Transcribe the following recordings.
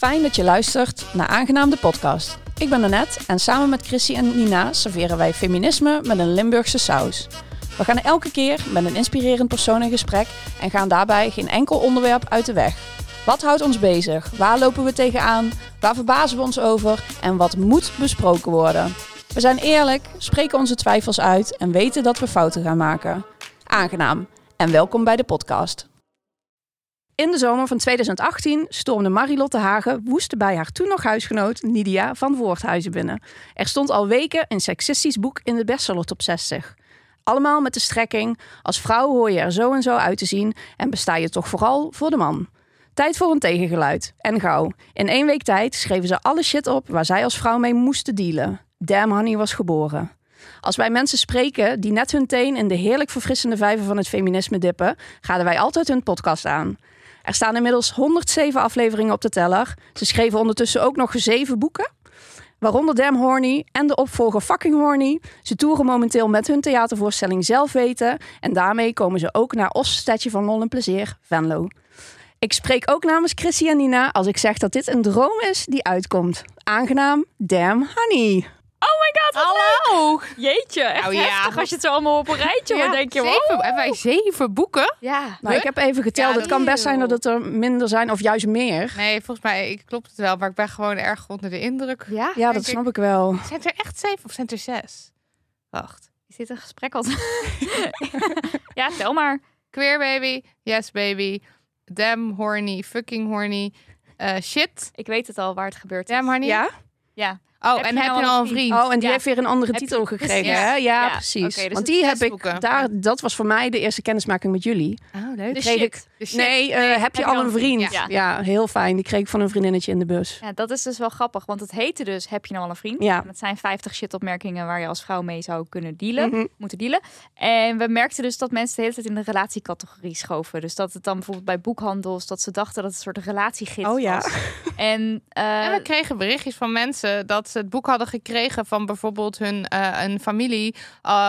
Fijn dat je luistert naar Aangenaam de podcast. Ik ben Annette en samen met Chrissy en Nina serveren wij feminisme met een Limburgse saus. We gaan elke keer met een inspirerend persoon in gesprek en gaan daarbij geen enkel onderwerp uit de weg. Wat houdt ons bezig? Waar lopen we tegenaan? Waar verbazen we ons over? En wat moet besproken worden? We zijn eerlijk, spreken onze twijfels uit en weten dat we fouten gaan maken. Aangenaam en welkom bij de podcast. In de zomer van 2018 stormde Marilotte Hagen woest bij haar toen nog huisgenoot Nidia van Voorthuizen binnen. Er stond al weken een seksistisch boek in de bestseller top 60. Allemaal met de strekking: als vrouw hoor je er zo en zo uit te zien en besta je toch vooral voor de man. Tijd voor een tegengeluid. En gauw. In één week tijd schreven ze alle shit op waar zij als vrouw mee moesten dealen. Damn Honey was geboren. Als wij mensen spreken die net hun teen in de heerlijk verfrissende vijver van het feminisme dippen, gaan wij altijd hun podcast aan. Er staan inmiddels 107 afleveringen op de teller. Ze schreven ondertussen ook nog zeven boeken. Waaronder Damn Horny en de opvolger Fucking Horny. Ze toeren momenteel met hun theatervoorstelling Zelf Weten. En daarmee komen ze ook naar Osstadje van Lol en Plezier, Venlo. Ik spreek ook namens Chrissy en Nina als ik zeg dat dit een droom is die uitkomt. Aangenaam, Damn Honey. Oh my god, wat Hallo! leuk. Jeetje, echt Nou ja, heftig als je het zo allemaal op een rijtje Ja, hoort. denk je, zeven, wow. Hebben wij zeven boeken? Ja. Nou, ik heb even geteld. Ja, het kan best zijn dat het er minder zijn of juist meer. Nee, volgens mij ik, klopt het wel, maar ik ben gewoon erg onder de indruk. Ja? Ja, dat snap ik wel. Zijn er echt zeven of zijn er zes? Wacht. Is dit een gesprek al? ja, tel maar. Queer baby, yes baby, damn horny, fucking horny, eh, shit, Ik weet het al waar het gebeurt is. damn honey. Ja? Ja. Oh, Heb en je heb nou je al een vriend? Oh, en die Ja. heeft weer een andere Heb je- titel precies. gekregen, Ja. hè? Ja, Ja, precies. dus Want die heb ik, daar, dat was voor mij de eerste kennismaking met jullie. Oh, leuk. De kreeg shit. ik- De shit. Nee, eh, heb je al een vriend? Ja. Ja. heel fijn. Die kreeg ik van een vriendinnetje in de bus. Ja, dat is dus wel grappig, want het heette dus Heb je nou al een vriend? Ja. En het zijn 50 shit-opmerkingen waar je als vrouw mee zou kunnen dealen, Mhm. moeten dealen. En we merkten dus dat mensen de hele tijd in de relatiecategorie schoven. Dus dat het dan bijvoorbeeld bij boekhandels, dat ze dachten dat het een soort relatiegids Oh ja. was. En, eh, En we kregen berichtjes van mensen dat ze het boek hadden gekregen van bijvoorbeeld hun eh, een familie.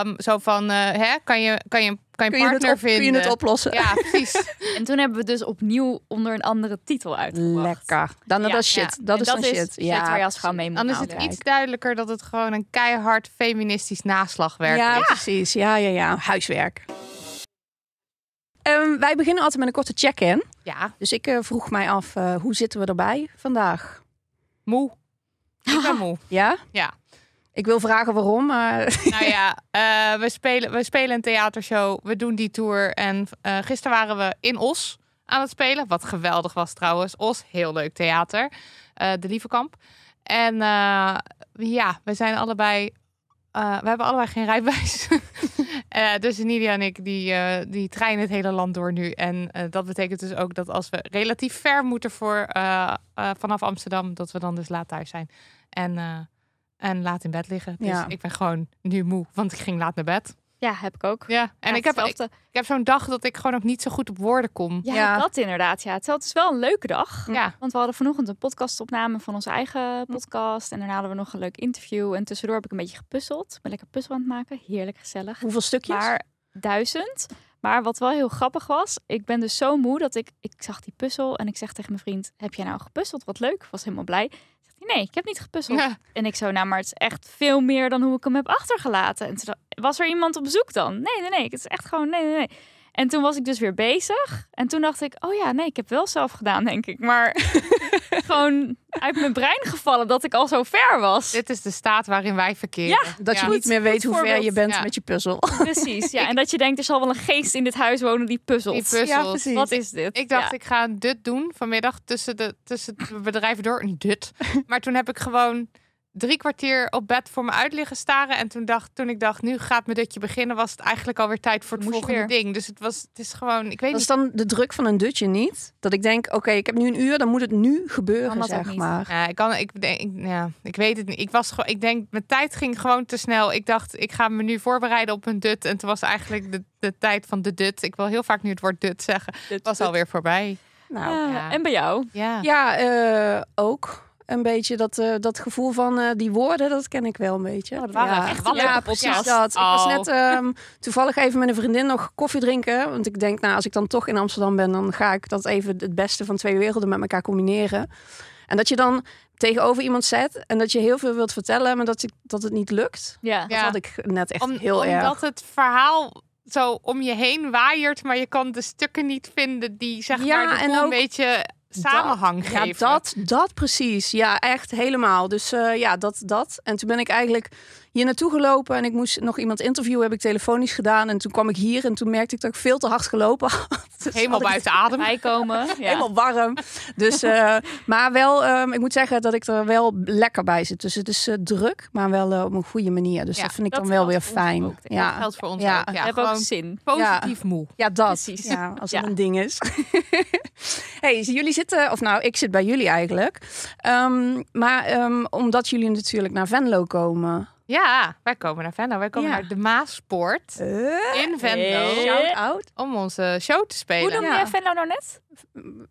Um, zo van, eh, hè, kan je, kan je, kan je Kun je, het partner op, kun vinden? je het oplossen? Ja, precies. En toen hebben we dus opnieuw onder een andere titel uitgebracht. Lekker. Dan, Ja, dat is shit. ja. Dat En is dan shit. shit Ja, waar je als mee moet Dan is het iets duidelijker dat het gewoon een keihard feministisch naslagwerk Ja, is. precies. Ja, ja, ja. Huiswerk. Ehm, wij beginnen altijd met een korte check-in. Ja, Dus ik eh, vroeg mij af, eh, hoe zitten we erbij vandaag? moe. Ik ben moe. Ja? Ja. Ik wil vragen waarom, maar... Nou ja, eh, we, spelen, we spelen een theatershow. We doen die tour. En eh, gisteren waren we in Os aan het spelen. Wat geweldig was trouwens. Os, heel leuk theater. Eh, de Lievekamp. En ja, we zijn allebei... we hebben allebei geen rijbewijs. Eh, dus Nidia en ik, die, eh, die treinen het hele land door nu. En eh, dat betekent dus ook dat als we relatief ver moeten voor, vanaf Amsterdam... dat we dan dus laat thuis zijn. En... en laat in bed liggen. Dus Ja. ik ben gewoon nu moe, want ik ging laat naar bed. Ja, heb ik ook. Ja, en Ja, ik heb, ik, ik heb zo'n dag dat ik gewoon ook niet zo goed op woorden kom. Ja, Ja. dat inderdaad. Ja, het is- het is wel een leuke dag. Ja. Want we hadden vanochtend een podcastopname van onze eigen podcast. En daarna hadden we nog een leuk interview. En tussendoor heb ik een beetje gepuzzeld. Ik ben lekker puzzel aan het maken. Heerlijk gezellig. Hoeveel stukjes? Maar duizend. Maar wat wel heel grappig was, ik ben dus zo moe dat ik, ik zag die puzzel en ik zeg tegen mijn vriend, heb jij nou gepuzzeld? Wat leuk. Was helemaal blij. Nee, ik heb niet gepuzzeld. Ja. En ik zo, nou, maar het is echt veel meer dan hoe ik hem heb achtergelaten. En toen was er iemand op bezoek dan? Nee, nee, nee. Het is echt gewoon, nee, nee, nee. En toen was ik dus weer bezig. En toen dacht ik, oh ja, nee, ik heb wel zelf gedaan, denk ik. Maar gewoon uit mijn brein gevallen dat ik al zo ver was. Dit is de staat waarin wij verkeren. Ja, Dat je niet meer weet hoe ver je bent Ja. met je puzzel. Precies, ja. En dat je denkt, er zal wel een geest in dit huis wonen die puzzelt. Die puzzelt. Ja, precies. Wat is dit? Ik dacht, Ja. ik ga een dut doen vanmiddag tussen de, tussen de bedrijven door. Niet dut. Maar toen heb ik gewoon drie kwartier op bed voor me uit liggen staren. En toen, dacht, toen ik dacht, nu gaat mijn dutje beginnen, was het eigenlijk alweer tijd voor het Moest volgende ding. Dus het, was, het is gewoon, ik weet Dat is niet. dan de druk van een dutje niet. Dat ik denk, oké, ik heb nu een uur, dan moet het nu gebeuren, Kan dat ook zeg maar. Ja, ik, kan, ik, ja, ik weet het niet. Ik was gewoon, ik denk, mijn tijd ging gewoon te snel. Ik dacht, ik ga me nu voorbereiden op een dut. En toen was eigenlijk de, de tijd van de dut. Ik wil heel vaak nu het woord dut zeggen. Dit was alweer voorbij. Nou, Ja. Ja. En bij jou? Ja. ja, eh, ook. Een beetje dat, eh, dat gevoel van eh, die woorden, dat ken ik wel een beetje. Oh, dat waren ja. echt een ja, leuke precies dat. Ik was Oh. net ehm, toevallig even met een vriendin nog koffie drinken. Want ik denk, nou, als ik dan toch in Amsterdam ben, dan ga ik dat even het beste van twee werelden met elkaar combineren. En dat je dan tegenover iemand zet en dat je heel veel wilt vertellen, maar dat, je, dat het niet lukt. Ja. Dat Ja. had ik net echt Om- heel omdat erg. het verhaal zo om je heen waaiert, maar je kan de stukken niet vinden die zeg Ja, maar de en boel een ook beetje samenhang Ja, geven. dat, dat precies. Ja, echt helemaal. Dus eh, ja, dat, dat. En toen ben ik eigenlijk hier naartoe gelopen en ik moest nog iemand interviewen. Heb ik telefonisch gedaan. En toen kwam ik hier en toen merkte ik dat ik veel te hard gelopen had. Dus Helemaal had ik buiten adem. Bijkomen. Ja. Helemaal warm. Dus, eh, maar wel, ehm, ik moet zeggen dat ik er wel lekker bij zit. Dus het is eh, druk, maar wel eh, op een goede manier. Dus Ja, dat vind ik dat dan wel weer fijn. ook, ik. Dat Ja. geldt voor ons Ja. ook. Ja, We hebben ook gewoon zin. positief moe. ja, dat. Precies. Ja, als Ja. het een ding is. hey, jullie zitten, of nou, ik zit bij jullie eigenlijk. Ehm, maar ehm, omdat jullie natuurlijk naar Venlo komen. Ja, wij komen naar Venlo. Wij komen Ja. naar de Maaspoort in Venlo Hey. Shout out. om onze show te spelen. Hoe noem Ja. jij Venlo nou net?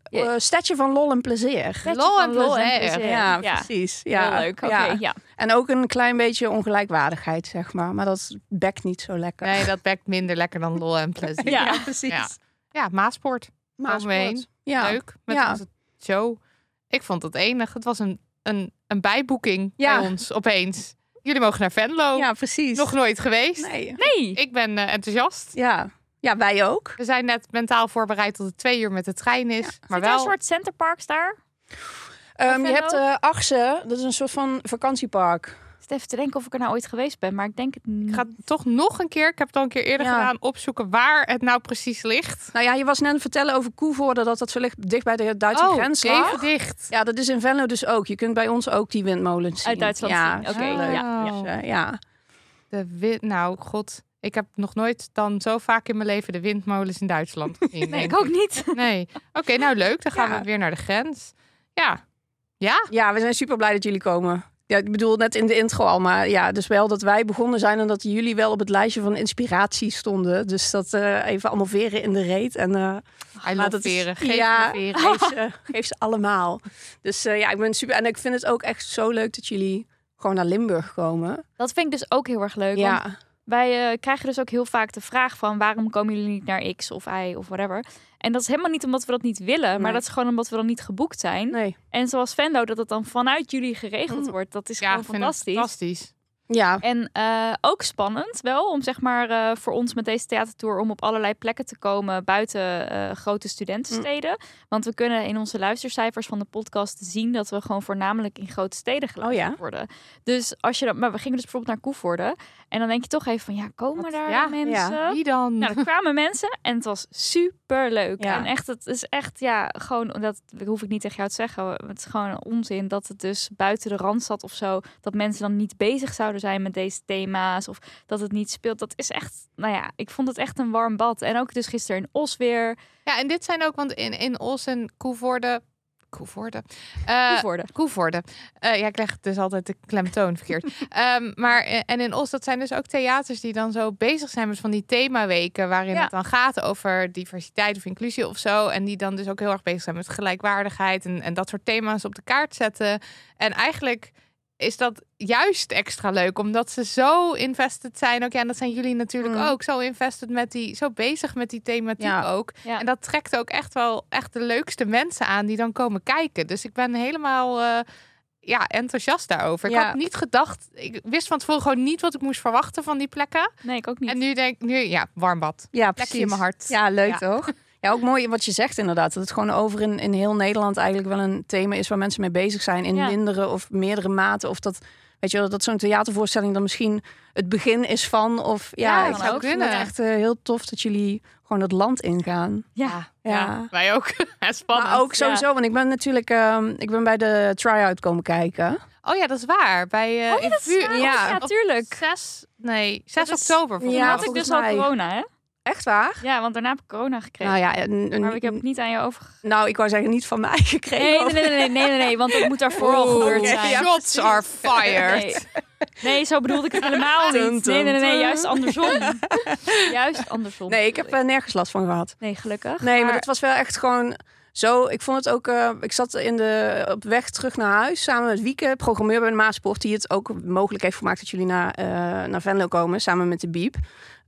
Eh, stadje van lol en plezier. Lol en lol en plezier. Ja, Ja. precies. Ja, Heel leuk. Oké, ja. ja. En ook een klein beetje ongelijkwaardigheid, zeg maar. Maar dat bekt niet zo lekker. Nee, dat bekt minder lekker dan lol en plezier. Ja. precies. Ja. Ja, Maaspoort. Maaspoort. Leuk. Met Ja. onze show. Ik vond het enig. Het was een, een, een bijboeking Ja. bij ons opeens. Jullie mogen naar Venlo. ja, precies. Nog nooit geweest. Nee. Nee. Ik ben eh, enthousiast. Ja. ja, wij ook. We zijn net mentaal voorbereid tot het twee uur met de trein is. maar Zit er wel een soort centerparks daar? Ehm, je hebt eh Arsen, dat is een soort van vakantiepark. Ik zit even te denken of ik er nou ooit geweest ben, maar ik denk het niet. Ik ga toch nog een keer, ik heb het al een keer eerder Ja. gedaan, opzoeken waar het nou precies ligt. Nou ja, je was net aan het vertellen over Koevoorde, dat dat zo ligt dicht bij de Duitse oh, grens lag. even dicht. Ja, dat is in Venlo dus ook. Je kunt bij ons ook die windmolens zien. Uit Duitsland ja, zien. Oké, leuk. ja, Dus, ja. De win- nou, god. Ik heb nog nooit dan zo vaak in mijn leven de windmolens in Duitsland gezien. Nee, ik ook niet. Nee. Oké, nou leuk. Dan gaan Ja. we weer naar de grens. Ja. Ja? ja, we zijn super blij dat jullie komen. Ja, ik bedoel net in de intro al, maar ja, dus wel dat wij begonnen zijn en dat jullie wel op het lijstje van inspiratie stonden. Dus dat eh, even allemaal veren in de reet. En eh, I Maar love dat is- veren. Geef ja. me veren. geef, ze, geef ze allemaal. Dus eh, ja, ik ben super. En ik vind het ook echt zo leuk dat jullie gewoon naar Limburg komen. Dat vind ik dus ook heel erg leuk. want Ja, Wij eh, krijgen dus ook heel vaak de vraag van waarom komen jullie niet naar X of Y of whatever. En dat is helemaal niet omdat we dat niet willen, maar dat is gewoon omdat we dan niet geboekt zijn. nee. En zoals Venlo, dat het dan vanuit jullie geregeld Mm. wordt. Dat is Ja, gewoon fantastisch. fantastisch. Ja, En eh, ook spannend wel om zeg maar eh, voor ons met deze theatertour om op allerlei plekken te komen buiten eh, grote studentensteden. Want we kunnen in onze luistercijfers van de podcast zien dat we gewoon voornamelijk in grote steden geluisterd Oh ja? worden. Dus als je dan, maar we gingen dus bijvoorbeeld naar Koevoorde en dan denk je toch even van ja, komen Wat- daar ja, mensen? Wie dan? Nou, er kwamen mensen en het was super leuk. Ja. En echt, het is echt, ja, gewoon, dat hoef ik niet tegen jou te zeggen. Het is gewoon onzin dat het dus buiten de randstad of zo, dat mensen dan niet bezig zouden zijn met deze thema's of dat het niet speelt. Dat is echt, nou ja, ik vond het echt een warm bad. En ook dus gisteren in Os weer. Ja, en dit zijn ook, want in, in Os en Koevoorde... Koevoorde? Eh, Koevoorde. Koevoorde. Eh, ja, ik leg dus altijd de klemtoon verkeerd. Ehm, maar eh, en in Os, dat zijn dus ook theaters die dan zo bezig zijn met van die themaweken waarin Ja. het dan gaat over diversiteit of inclusie of zo. En die dan dus ook heel erg bezig zijn met gelijkwaardigheid en, en dat soort thema's op de kaart zetten. En eigenlijk is dat juist extra leuk, omdat ze zo invested zijn. Ook ja, en dat zijn jullie natuurlijk Mm. ook zo invested met die, zo bezig met die thematiek Ja. ook. Ja. En dat trekt ook echt wel echt de leukste mensen aan die dan komen kijken. Dus ik ben helemaal eh, ja, enthousiast daarover. Ik had niet gedacht, ik wist van tevoren gewoon niet wat ik moest verwachten van die plekken. Nee, ik ook niet. En nu denk ik, nu ja, warm bad. ja Plekje in mijn hart. Ja, leuk Ja. toch? Ja, ook mooi wat je zegt inderdaad. Dat het gewoon over in, in heel Nederland eigenlijk wel een thema is waar mensen mee bezig zijn. In Ja. mindere of meerdere maten. Of dat, weet je wel, dat zo'n theatervoorstelling dan misschien het begin is van. Of ja, Ja, ik zou ook. het echt eh, heel tof dat jullie gewoon het land ingaan. ja. Ja. wij ook. Spannend. Maar ook sowieso, want ik ben natuurlijk ehm, ik ben bij de try-out komen kijken. Oh ja, dat is waar. Bij eh Oh ja, waar. Ja. ja, tuurlijk. 6, nee, 6 Dat is- oktober. volgens Ja, had ik dus al corona, hè? Echt waar? Ja, want daarna heb ik corona gekregen. Nou ja, een- een- maar ik heb het niet aan je overgegeven. nou, ik wou zeggen niet van mij gekregen. Nee, nee, nee, nee, nee, nee, nee, want dat moet daarvoor al gebeurd zijn. Shots are fired. Nee. nee, zo bedoelde ik het helemaal niet. Nee, nee, nee, juist andersom. Juist andersom. Nee, ik heb er nergens last van gehad. Nee, gelukkig. Nee, maar het was wel echt gewoon zo. Ik vond het ook. eh, ik zat in de, op weg terug naar huis samen met Wieke, programmeur bij de Maasport, die het ook mogelijk heeft gemaakt dat jullie naar, eh, naar Venlo komen samen met de Biep.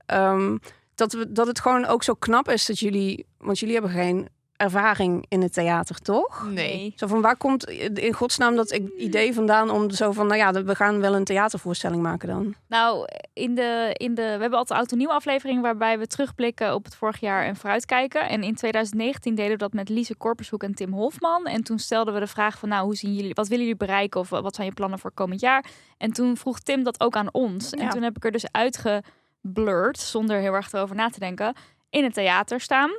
Ehm, dat, we, dat het gewoon ook zo knap is dat jullie, want jullie hebben geen ervaring in het theater, toch? Nee. Zo van waar komt in godsnaam dat idee vandaan om zo van, nou ja, we gaan wel een theatervoorstelling maken dan? Nou, in de, in de, we hebben altijd oud en nieuw aflevering waarbij we terugblikken op het vorig jaar en vooruitkijken. En in 2019 deden we dat met Lise Korpershoek en Tim Hofman. En toen stelden we de vraag van, nou, hoe zien jullie, wat willen jullie bereiken of wat zijn je plannen voor komend jaar? En toen vroeg Tim dat ook aan ons. En toen heb ik er dus uitgeblurred, zonder heel erg erover na te denken, in het theater staan.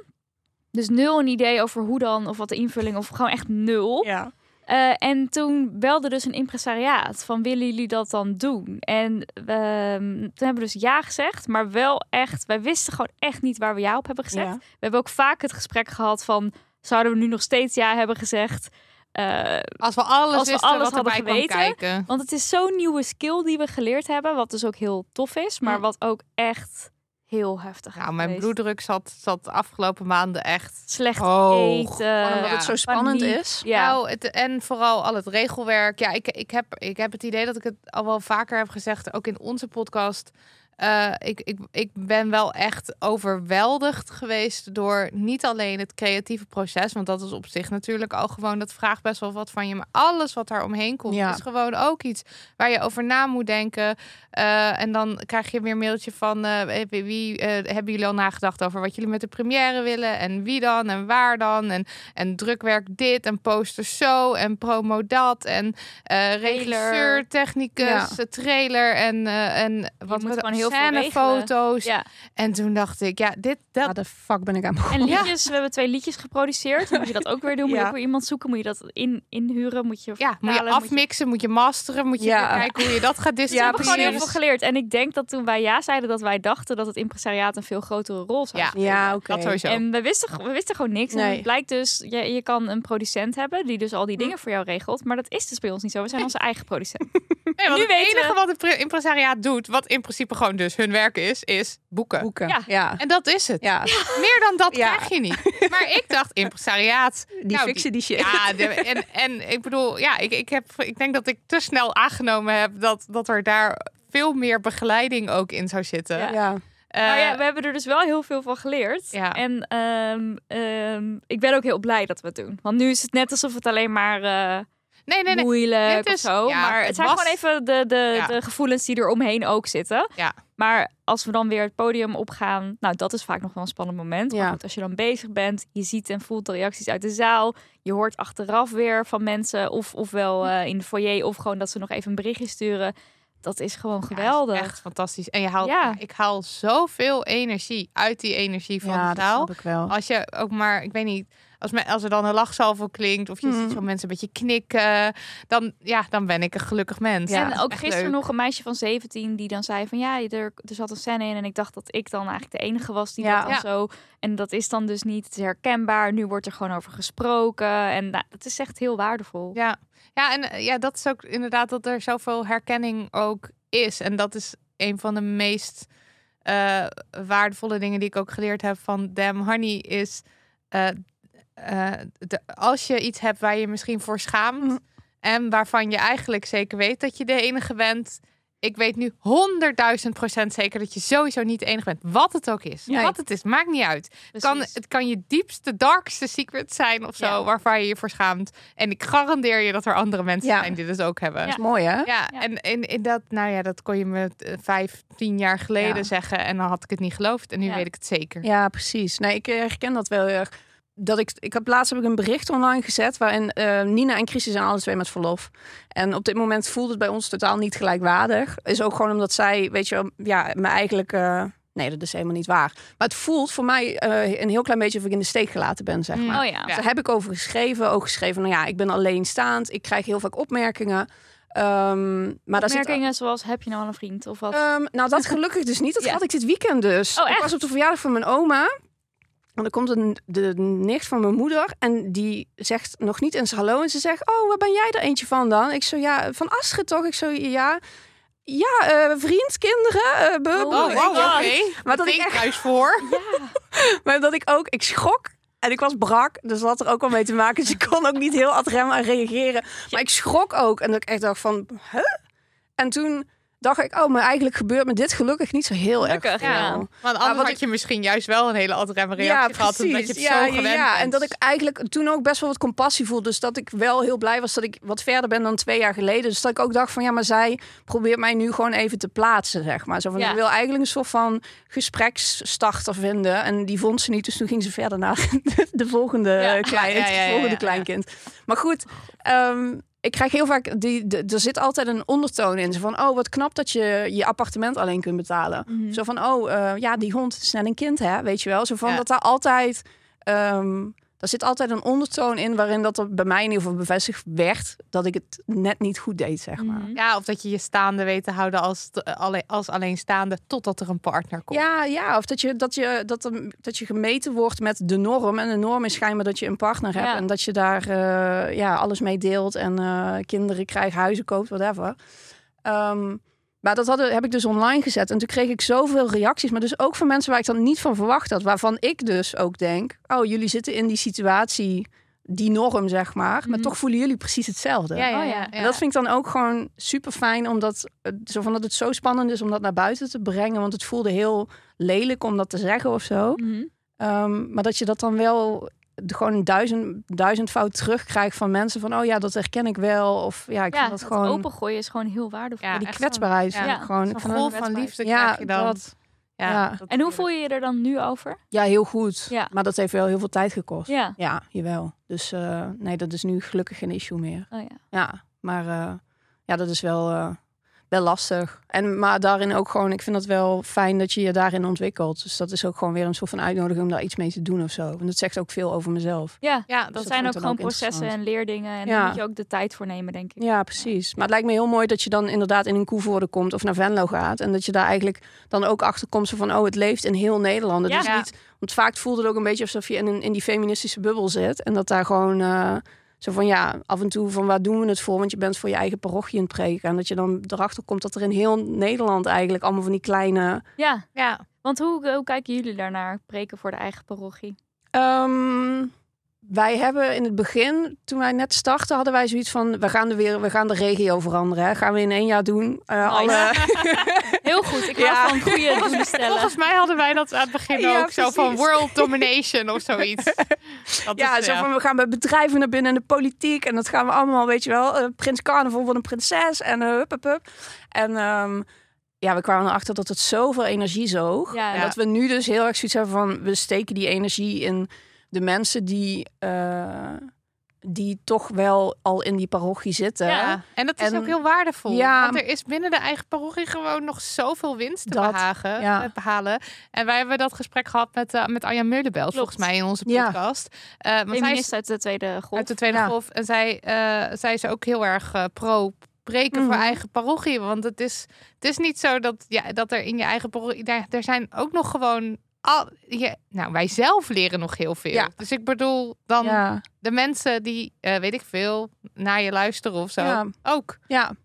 Dus nul een idee over hoe dan, of wat de invulling, of gewoon echt nul. Ja. Eh, en toen belde dus een impresariaat van willen jullie dat dan doen? En ehm, toen hebben we dus ja gezegd, maar wel echt, wij wisten gewoon echt niet waar we ja op hebben gezegd. Ja. We hebben ook vaak het gesprek gehad van zouden we nu nog steeds ja hebben gezegd? Eh, Als we alles, Als we wisten alles hadden geweten. kijken. want het is zo'n nieuwe skill die we geleerd hebben, wat dus ook heel tof is, maar Ja. wat ook echt heel heftig Nou, is mijn bloeddruk zat, zat de afgelopen maanden echt Slecht hoog. eten. Gewoon omdat ja. het zo spannend paniek. is. Ja. Nou, het, en vooral al het regelwerk. Ja, ik, ik, heb, ik heb het idee dat ik het al wel vaker heb gezegd, ook in onze podcast. Eh, ik, ik, ik ben wel echt overweldigd geweest door niet alleen het creatieve proces, want dat is op zich natuurlijk al gewoon, dat vraagt best wel wat van je, maar alles wat daar omheen komt Ja. is gewoon ook iets waar je over na moet denken. Eh, en dan krijg je weer een mailtje van eh, wie, wie, hebben jullie al nagedacht over wat jullie met de première willen en wie dan en waar dan en, en drukwerk dit en posters zo en promo dat en regisseur, technicus, Ja. trailer en, en wat moet gewoon heel veel scènefoto's. Ja. En toen dacht ik, ja, dit dat de fuck ben ik aan begonnen? En liedjes, we hebben twee liedjes geproduceerd. Dan moet je dat ook weer doen. Moet je Ja. ook weer iemand zoeken. Moet je dat in, inhuren. Moet je ja, moet je vertalen, moet afmixen, moet je masteren, moet je Ja. kijken hoe je dat gaat Dus we distribueren. hebben gewoon heel veel geleerd. En ik denk dat toen wij ja zeiden, dat wij dachten dat het impresariaat een veel grotere rol zou Ja. spelen. Ja, oké. Dat sowieso. En we wisten, we wisten gewoon niks. En het blijkt dus, je, je kan een producent hebben die dus al die dingen voor jou regelt. Maar dat is dus bij ons niet zo. We zijn onze eigen producent. Nee, want Nu het weten enige we- wat het pre- impresariaat doet, wat in principe gewoon dus hun werk is, is boeken. Boeken. Ja. Ja. En dat is het. Ja, Meer dan dat Ja. krijg je niet. Maar ik dacht, impresariaat. die Nou, fixen die shit. Ja, de- en, en ik bedoel, ja, ik, ik, heb, ik denk dat ik te snel aangenomen heb dat, dat er daar veel meer begeleiding ook in zou zitten. Ja. Ja. Eh, maar ja, we hebben er dus wel heel veel van geleerd. Ja. En ehm, ehm, ik ben ook heel blij dat we het doen. Want nu is het net alsof het alleen maar... eh, nee, nee, nee. moeilijk Dit of is- zo. ja, maar het, het zijn was- gewoon even de, de, Ja. de gevoelens die er omheen ook zitten. Ja. Maar als we dan weer het podium opgaan, nou dat is vaak nog wel een spannend moment. Ja. Maar goed, als je dan bezig bent, je ziet en voelt de reacties uit de zaal. Je hoort achteraf weer van mensen, of, ofwel eh, in de foyer, of gewoon dat ze nog even een berichtje sturen. Dat is gewoon Ja, geweldig. is echt fantastisch. En je haalt, ik haal zoveel energie uit die energie van ja, de zaal. ik wel. Als je ook maar, ik weet niet, als, me, als er dan een lachsalvo klinkt of je Mhm. ziet zo mensen een beetje knikken, dan, ja, dan ben ik een gelukkig mens. Ja, en ook gisteren leuk. nog een meisje van 17 die dan zei van ja, er, er zat een scène in en ik dacht dat ik dan eigenlijk de enige was die Ja. dat dan Ja. zo. En dat is dan dus niet het is herkenbaar. Nu wordt er gewoon over gesproken en nou, dat is echt heel waardevol. Ja, ja en eh, ja, dat is ook inderdaad dat er zoveel herkenning ook is. En dat is een van de meest eh, waardevolle dingen die ik ook geleerd heb van Damn Honey is eh, eh, de, als je iets hebt waar je misschien voor schaamt Mhm. en waarvan je eigenlijk zeker weet dat je de enige bent. Ik weet nu honderdduizend procent zeker dat je sowieso niet de enige bent. Wat het ook is. Nee. Wat het is, maakt niet uit. Het kan, het kan je diepste, darkste secret zijn of zo, Ja. waarvan je je voor schaamt. En ik garandeer je dat er andere mensen Ja. zijn die dus ook hebben. Dat is mooi, hè? Ja. en in, in dat, nou ja, dat kon je me eh, vijf, tien jaar geleden Ja. zeggen en dan had ik het niet geloofd. En nu Ja. weet ik het zeker. Ja, precies. Nee, ik herken dat wel heel erg. Dat ik, ik heb laatst heb ik een bericht online gezet waarin eh, Nina en Chrissy zijn alle twee met verlof. En op dit moment voelt het bij ons totaal niet gelijkwaardig. Is ook gewoon omdat zij, weet je, ja, me eigenlijk. nee, dat is helemaal niet waar. Maar het voelt voor mij eh, een heel klein beetje of ik in de steek gelaten ben, zeg Mm. maar. Oh ja. Ja. Daar heb ik over geschreven. Ook geschreven, nou ja, ik ben alleenstaand. Ik krijg heel vaak opmerkingen. Ehm, maar daar zit Opmerkingen zoals heb je nou al een vriend of wat? Ehm, nou, dat gelukkig dus niet. Dat Ja. had ik dit weekend dus. Oh, ik was op de verjaardag van mijn oma. En dan komt een, de nicht van mijn moeder. En die zegt nog niet eens hallo. En ze zegt, oh, waar ben jij er eentje van dan? Ik zo, ja, van Astrid toch? Ik zo, ja. Ja, eh, vriend, kinderen. eh, bu- Oh, Oh, wow. Maar dat ik echt- kruis voor. Maar dat ik ook, ik schrok. En ik was brak, dus dat had er ook wel mee te maken. Dus ik kon ook niet heel ad rem aan reageren. Maar ik schrok ook. En dat ik echt dacht van, huh? En toen dacht ik, oh, maar eigenlijk gebeurt me dit gelukkig niet zo heel Gelukkig, erg veel. ja. Want anders wat had ik- je misschien juist wel een hele andere reactie gehad. Omdat je het ja, zo ja, gewend ja. bent. En dat ik eigenlijk toen ook best wel wat compassie voelde. Dus dat ik wel heel blij was dat ik wat verder ben dan twee jaar geleden. Dus dat ik ook dacht van ja, maar zij probeert mij nu gewoon even te plaatsen, zeg maar. Zo van, Ja. ik wil eigenlijk een soort van gespreksstarter vinden. En die vond ze niet, dus toen ging ze verder naar de, de volgende Ja, klein, ja, ja, ja, het volgende ja. kleinkind. Maar goed, ehm, ik krijg heel vaak, die, de, er zit altijd een ondertoon in. Zo van, oh, wat knap dat je je appartement alleen kunt betalen. Mhm. Zo van, oh, eh, ja, die hond is net een kind, hè? Weet je wel? Zo van Ja. dat daar altijd... ehm er zit altijd een ondertoon in waarin dat er bij mij in ieder geval bevestigd werd dat ik het net niet goed deed, zeg maar. Mhm. Ja, of dat je je staande weet te houden als, als alleenstaande totdat er een partner komt. Ja, ja, of dat je, dat, je, dat, er, dat je gemeten wordt met de norm. En de norm is schijnbaar dat je een partner hebt. Ja. En dat je daar eh, ja, alles mee deelt. En eh, kinderen krijgt, huizen koopt, whatever. Ehm, maar dat hadden, heb ik dus online gezet. En toen kreeg ik zoveel reacties. Maar dus ook van mensen waar ik dan niet van verwacht had. Waarvan ik dus ook denk... Oh, jullie zitten in die situatie, die norm, zeg maar. Maar Mhm. toch voelen jullie precies hetzelfde. ja, ja. Oh. En dat vind ik dan ook gewoon super fijn, omdat het, zo van dat het zo spannend is om dat naar buiten te brengen. Want het voelde heel lelijk om dat te zeggen of zo. Mhm. Ehm, maar dat je dat dan wel gewoon duizend, duizendvoud terugkrijgt van mensen van oh ja, dat herken ik wel. Of ja, ik Ja, vind dat dat gewoon opengooien is gewoon heel waardevol. Ja, ja, die kwetsbaarheid. ja, gewoon. Golf dat- van liefde Ja, krijg je dan. dat- ja, ja. dat- En hoe voel je je er dan nu over? ja, heel goed. Ja. Maar dat heeft wel heel veel tijd gekost. Ja. Ja, jawel. Dus eh, nee, dat is nu gelukkig geen issue meer. Oh ja. Ja, maar eh, ja, dat is wel, eh, wel lastig. En, maar daarin ook gewoon, ik vind het wel fijn dat je je daarin ontwikkelt. Dus dat is ook gewoon weer een soort van uitnodiging om daar iets mee te doen of zo. En dat zegt ook veel over mezelf. Ja, ja, dat dat dat zijn ook gewoon ook processen en leerdingen. En Ja. daar moet je ook de tijd voor nemen, denk ik. Ja, precies. Maar het lijkt me heel mooi dat je dan inderdaad in een Koevoorde komt of naar Venlo gaat. En dat je daar eigenlijk dan ook achter komt van, oh, het leeft in heel Nederland. Het Ja. is niet, want vaak voelde het ook een beetje alsof je in, een, in die feministische bubbel zit. En dat daar gewoon eh, zo van, ja, af en toe van waar doen we het voor? Want je bent voor je eigen parochie aan het preken. En dat je dan erachter komt dat er in heel Nederland eigenlijk allemaal van die kleine... Ja, ja. want hoe, hoe kijken jullie daarnaar? Preken voor de eigen parochie. Ehm, wij hebben in het begin, toen wij net startten, hadden wij zoiets van: we gaan de, weer, we gaan de regio veranderen. Hè? Gaan we in één jaar doen. Eh, Nice. alle, Heel goed. Ik Ja. van goede stellen. Volgens mij hadden wij dat aan het begin Ja, ook. Zo van world domination of zoiets. Dat ja, is, zo van we gaan bij bedrijven naar binnen en de politiek. En dat gaan we allemaal, weet je wel, eh, prins carnaval van een prinses en uh, hup, hup, hup. En ehm, ja, we kwamen erachter dat het zoveel energie zoog. Ja, En Ja. dat we nu dus heel erg zoiets hebben van, we steken die energie in de mensen die, eh, die toch wel al in die parochie zitten. Ja, en dat is En- ook heel waardevol. Ja. Want er is binnen de eigen parochie gewoon nog zoveel winst te Dat, behagen, ja. eh, behalen. En wij hebben dat gesprek gehad met, eh, met Anja Meulenbelt, volgens mij, in onze Ja. podcast. Eh want zij is Feminist uit de tweede golf. uit de Tweede Ja. Golf. En zij, eh, zij is ook heel erg pro preken voor Mhm. eigen parochie. Want het is, het is niet zo dat, ja, dat er in je eigen parochie... Daar, er zijn ook nog gewoon... Al, je, nou, wij zelf leren nog heel veel. Ja. Dus ik bedoel, dan ja. de mensen die, eh, weet ik veel, naar je luisteren of zo, Ja. ook. Ja.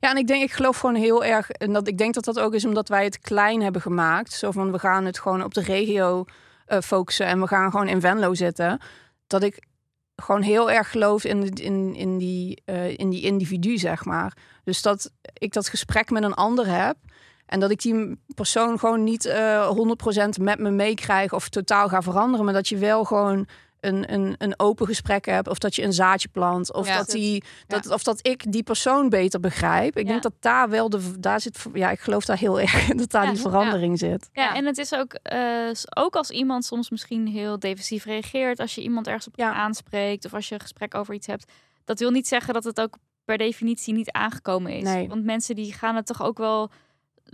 Ja, en ik denk, ik geloof gewoon heel erg, en dat ik denk dat dat ook is omdat wij het klein hebben gemaakt. Zo van, we gaan het gewoon op de regio eh, focussen en we gaan gewoon in Venlo zitten. Dat ik gewoon heel erg geloof in, in, in, die, eh, in die individu, zeg maar. Dus dat ik dat gesprek met een ander heb. En dat ik die persoon gewoon niet eh 100% met me meekrijg of totaal ga veranderen. Maar dat je wel gewoon een, een, een open gesprek hebt. Of dat je een zaadje plant. Of, Ja. dat, die, dat, of dat ik die persoon beter begrijp. Ik Ja. denk dat daar wel de. Daar zit, ja, ik geloof daar heel erg in dat daar Ja, die verandering zit. Ja, Ja. en het is ook, eh, ook als iemand soms misschien heel defensief reageert, als je iemand ergens op Ja. aanspreekt of als je een gesprek over iets hebt, dat wil niet zeggen dat het ook per definitie niet aangekomen is. Nee. Want mensen die gaan het toch ook wel,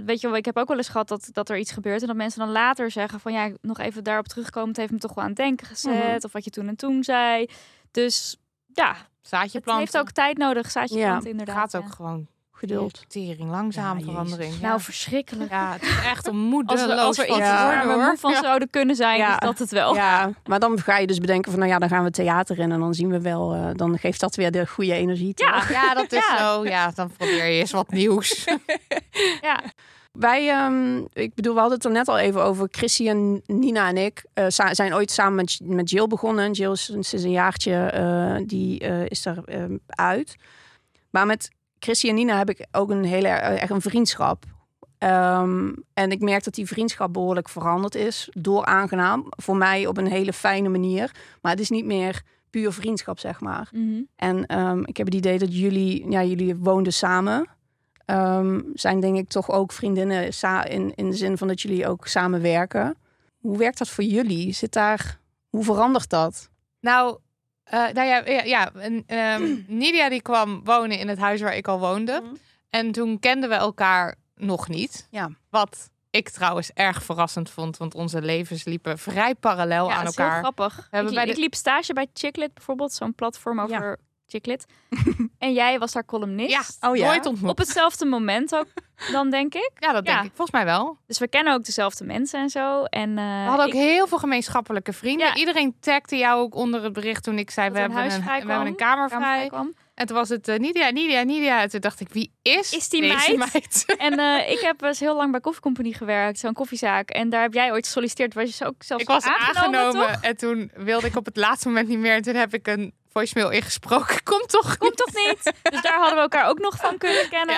weet je wel, ik heb ook wel eens gehad dat, dat er iets gebeurt en dat mensen dan later zeggen van ja, nog even daarop terugkomen, het heeft me toch wel aan het denken gezet Mhm. of wat je toen en toen zei. Dus ja, Zaadje het planten. heeft ook tijd nodig, zaadje Ja, planten inderdaad. gaat ook ja. gewoon Geduld. tering langzaam Ja, verandering. Ja. Nou, verschrikkelijk. ja, het is echt een Als moedeloos we, als er iets Ja. waar we van Ja. zouden kunnen zijn, Ja. is dat het wel. Ja, maar dan ga je dus bedenken van, nou ja, dan gaan we theater in en dan zien we wel, eh, dan geeft dat weer de goede energie. Ja. toch? Ja, dat is Ja. zo. Ja, dan probeer je eens wat nieuws. ja. Wij, ehm, ik bedoel, we hadden het er net al even over. Chrissy en Nina en ik eh, zijn ooit samen met, met Jill begonnen. Jill is sinds een jaartje, eh, die eh, is er ehm, uit. Maar met Chrissy en Nina heb ik ook een hele eh, echt een vriendschap. Ehm, en ik merk dat die vriendschap behoorlijk veranderd is door aangenaam. Voor mij op een hele fijne manier. Maar het is niet meer puur vriendschap, zeg maar. Mhm. En ehm, ik heb het idee dat jullie, ja, jullie woonden samen. Ehm, zijn denk ik toch ook vriendinnen in, in de zin van dat jullie ook samenwerken. Hoe werkt dat voor jullie? Zit daar, hoe verandert dat? Nou, eh, nou ja, ja, ja en, ehm, Nidia die kwam wonen in het huis waar ik al woonde. Mhm. En toen kenden we elkaar nog niet. Ja. Wat ik trouwens erg verrassend vond, want onze levens liepen vrij parallel Ja, aan dat is heel elkaar. grappig. hebben ik, bij ik de- liep stage bij Chicklit bijvoorbeeld, zo'n platform Ja. over Chicklit. en jij was daar columnist. Ja, Oh ja? nooit ontmoet. Op hetzelfde moment ook, dan denk ik. Ja, dat denk ik. Volgens mij wel. Dus we kennen ook dezelfde mensen en zo. En, eh, We hadden ook ik- heel veel gemeenschappelijke vrienden. Ja. Iedereen tagde jou ook onder het bericht toen ik zei: Dat we hebben een, we hebben een kamer vrij. kwam. En toen was het eh, Nidia, Nidia, Nidia. En toen dacht ik: wie is, Is die deze meid? meid? En eh, ik heb dus heel lang bij Coffee Company gewerkt, zo'n koffiezaak. En daar heb jij ooit gesolliciteerd. Was je ook zelfs ik was aangenomen, aangenomen en toen wilde ik op het laatste moment niet meer. En toen heb ik een voicemail ingesproken. Kom toch Komt toch niet? Dus daar hadden we elkaar ook nog van kunnen kennen.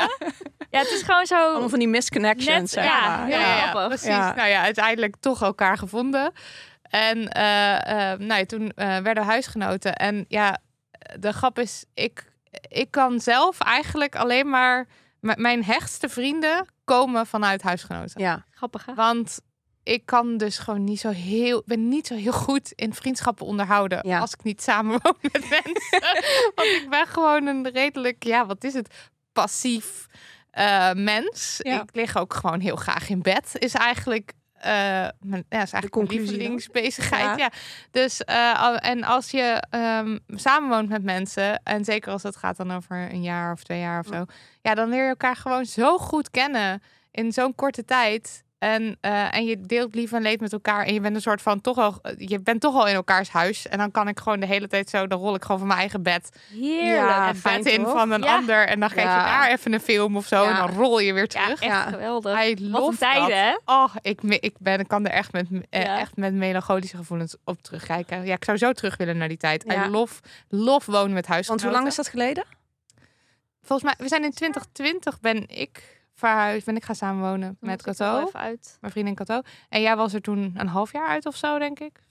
Ja, het is gewoon zo... Allemaal van die misconnections. Net- zeg ja, maar. ja, ja, precies. Ja. Nou ja, uiteindelijk toch elkaar gevonden. En eh, eh, nou ja, toen eh, werden we huisgenoten. En ja, de grap is, ik, ik kan zelf eigenlijk alleen maar... m- Mijn hechtste vrienden komen vanuit huisgenoten. Ja. Grappig, hè? Want ik kan dus gewoon niet zo heel... ben niet zo heel goed in vriendschappen onderhouden... Ja. als ik niet samenwoon met mensen. Want ik ben gewoon een redelijk... Ja, wat is het? Passief eh, mens. Ja. Ik lig ook gewoon heel graag in bed. Is eigenlijk... eh, mijn, ja, is eigenlijk mijn conclusie lievelingsbezigheid. Ja. Ja. Dus, eh, en als je ehm, samenwoont met mensen, en zeker als het gaat dan over een jaar of twee jaar of zo, ja, dan leer je elkaar gewoon zo goed kennen in zo'n korte tijd. En, eh, en je deelt lief en leed met elkaar. En je bent een soort van toch al. Je bent toch al in elkaars huis. En dan kan ik gewoon de hele tijd zo. Dan rol ik gewoon van mijn eigen bed. Heerlijk. Ja, fijn bed in toch? van een Ja. ander. En dan geef Ja. je daar even een film of zo. En dan rol je weer Ja, terug. echt Ja. geweldig. I Wat een tijden, hè? Oh, ik, ik ben, ik kan er echt met, eh, echt met melancholische gevoelens op terugkijken. Ja, ik zou zo terug willen naar die tijd. Ja. I love, love wonen met huisgenoten. Want hoe lang is dat geleden? Volgens mij, we zijn in 2020 ben ik verhuisd, ben ik gaan samenwonen met was Cato, uit. mijn vriendin Cato. En jij was er toen een half jaar uit of zo, denk ik.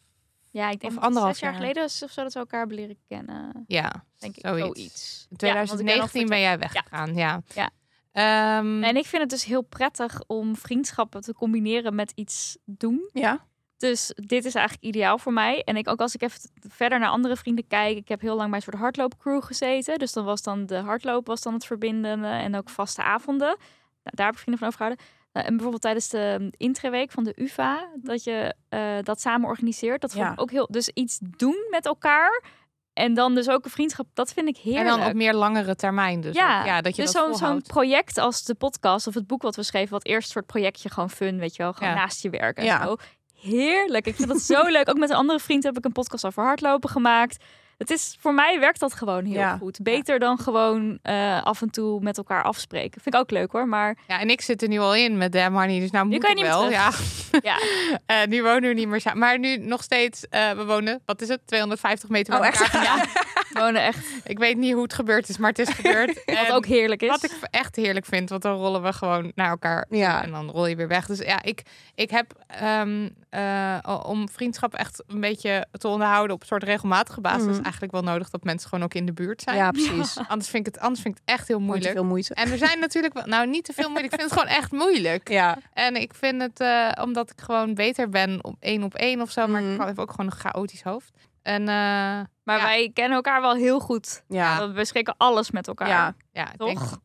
Ja, ik denk Of anderhalf zes jaar jaar. geleden is of zo dat we elkaar hebben leren kennen. Ja, Denk ik zoiets. zoiets. In Ja, want ik ben 2019 nog ben jij weggegaan, ja. Ja. Ehm, En ik vind het dus heel prettig om vriendschappen te combineren met iets doen. Ja. Dus dit is eigenlijk ideaal voor mij. En ik ook als ik even verder naar andere vrienden kijk. Ik heb heel lang bij een soort hardloopcrew gezeten. Dus dan was dan de hardloop was dan het verbindende. En ook vaste avonden. Nou, daar heb ik vrienden van overgehouden. Nou, en bijvoorbeeld tijdens de intreweek van de UvA. Dat je eh, dat samen organiseert. Dat vond Ja. ik ook heel... Dus iets doen met elkaar. En dan dus ook een vriendschap. Dat vind ik en heerlijk. dan op meer langere termijn dus. Ja, ook. ja dat je dus zo'n project als de podcast of het boek wat we schreven, wat eerst soort projectje gewoon fun, weet je wel, gewoon Ja. naast je werk en Ja. zo. Heerlijk. Ik vind dat zo leuk. Ook met een andere vriend heb ik een podcast over hardlopen gemaakt. Het is voor mij werkt dat gewoon heel Ja. goed. Beter dan gewoon eh, af en toe met elkaar afspreken. Vind ik ook leuk hoor. Maar Ja, en ik zit er nu al in met Damn Honey, dus nou moet kan je ik niet meer wel. Ja. ja, Eh, nu wonen we niet meer samen. Maar nu nog steeds, eh, we wonen, wat is het, 250 meter Oh, van echt? elkaar vandaan. wonen echt. Ik weet niet hoe het gebeurd is, maar het is gebeurd. Wat ook heerlijk is. Wat ik echt heerlijk vind, want dan rollen we gewoon naar elkaar Ja. en dan rol je weer weg. Dus ja, ik, ik heb ehm, eh, om vriendschap echt een beetje te onderhouden op een soort regelmatige basis, Mhm. eigenlijk wel nodig dat mensen gewoon ook in de buurt zijn. Ja, precies. Anders vind ik het, anders vind ik het echt heel moeilijk. veel moeite. En er zijn natuurlijk wel, nou niet te veel moeilijk. Ik vind het gewoon echt moeilijk. Ja. En ik vind het, eh, omdat ik gewoon beter ben op één op één of zo, maar Mhm. ik heb ook gewoon een chaotisch hoofd. En eh, maar ja. wij kennen elkaar wel heel goed. Ja. We bespreken alles met elkaar. Ja. ja, ik denk- Toch?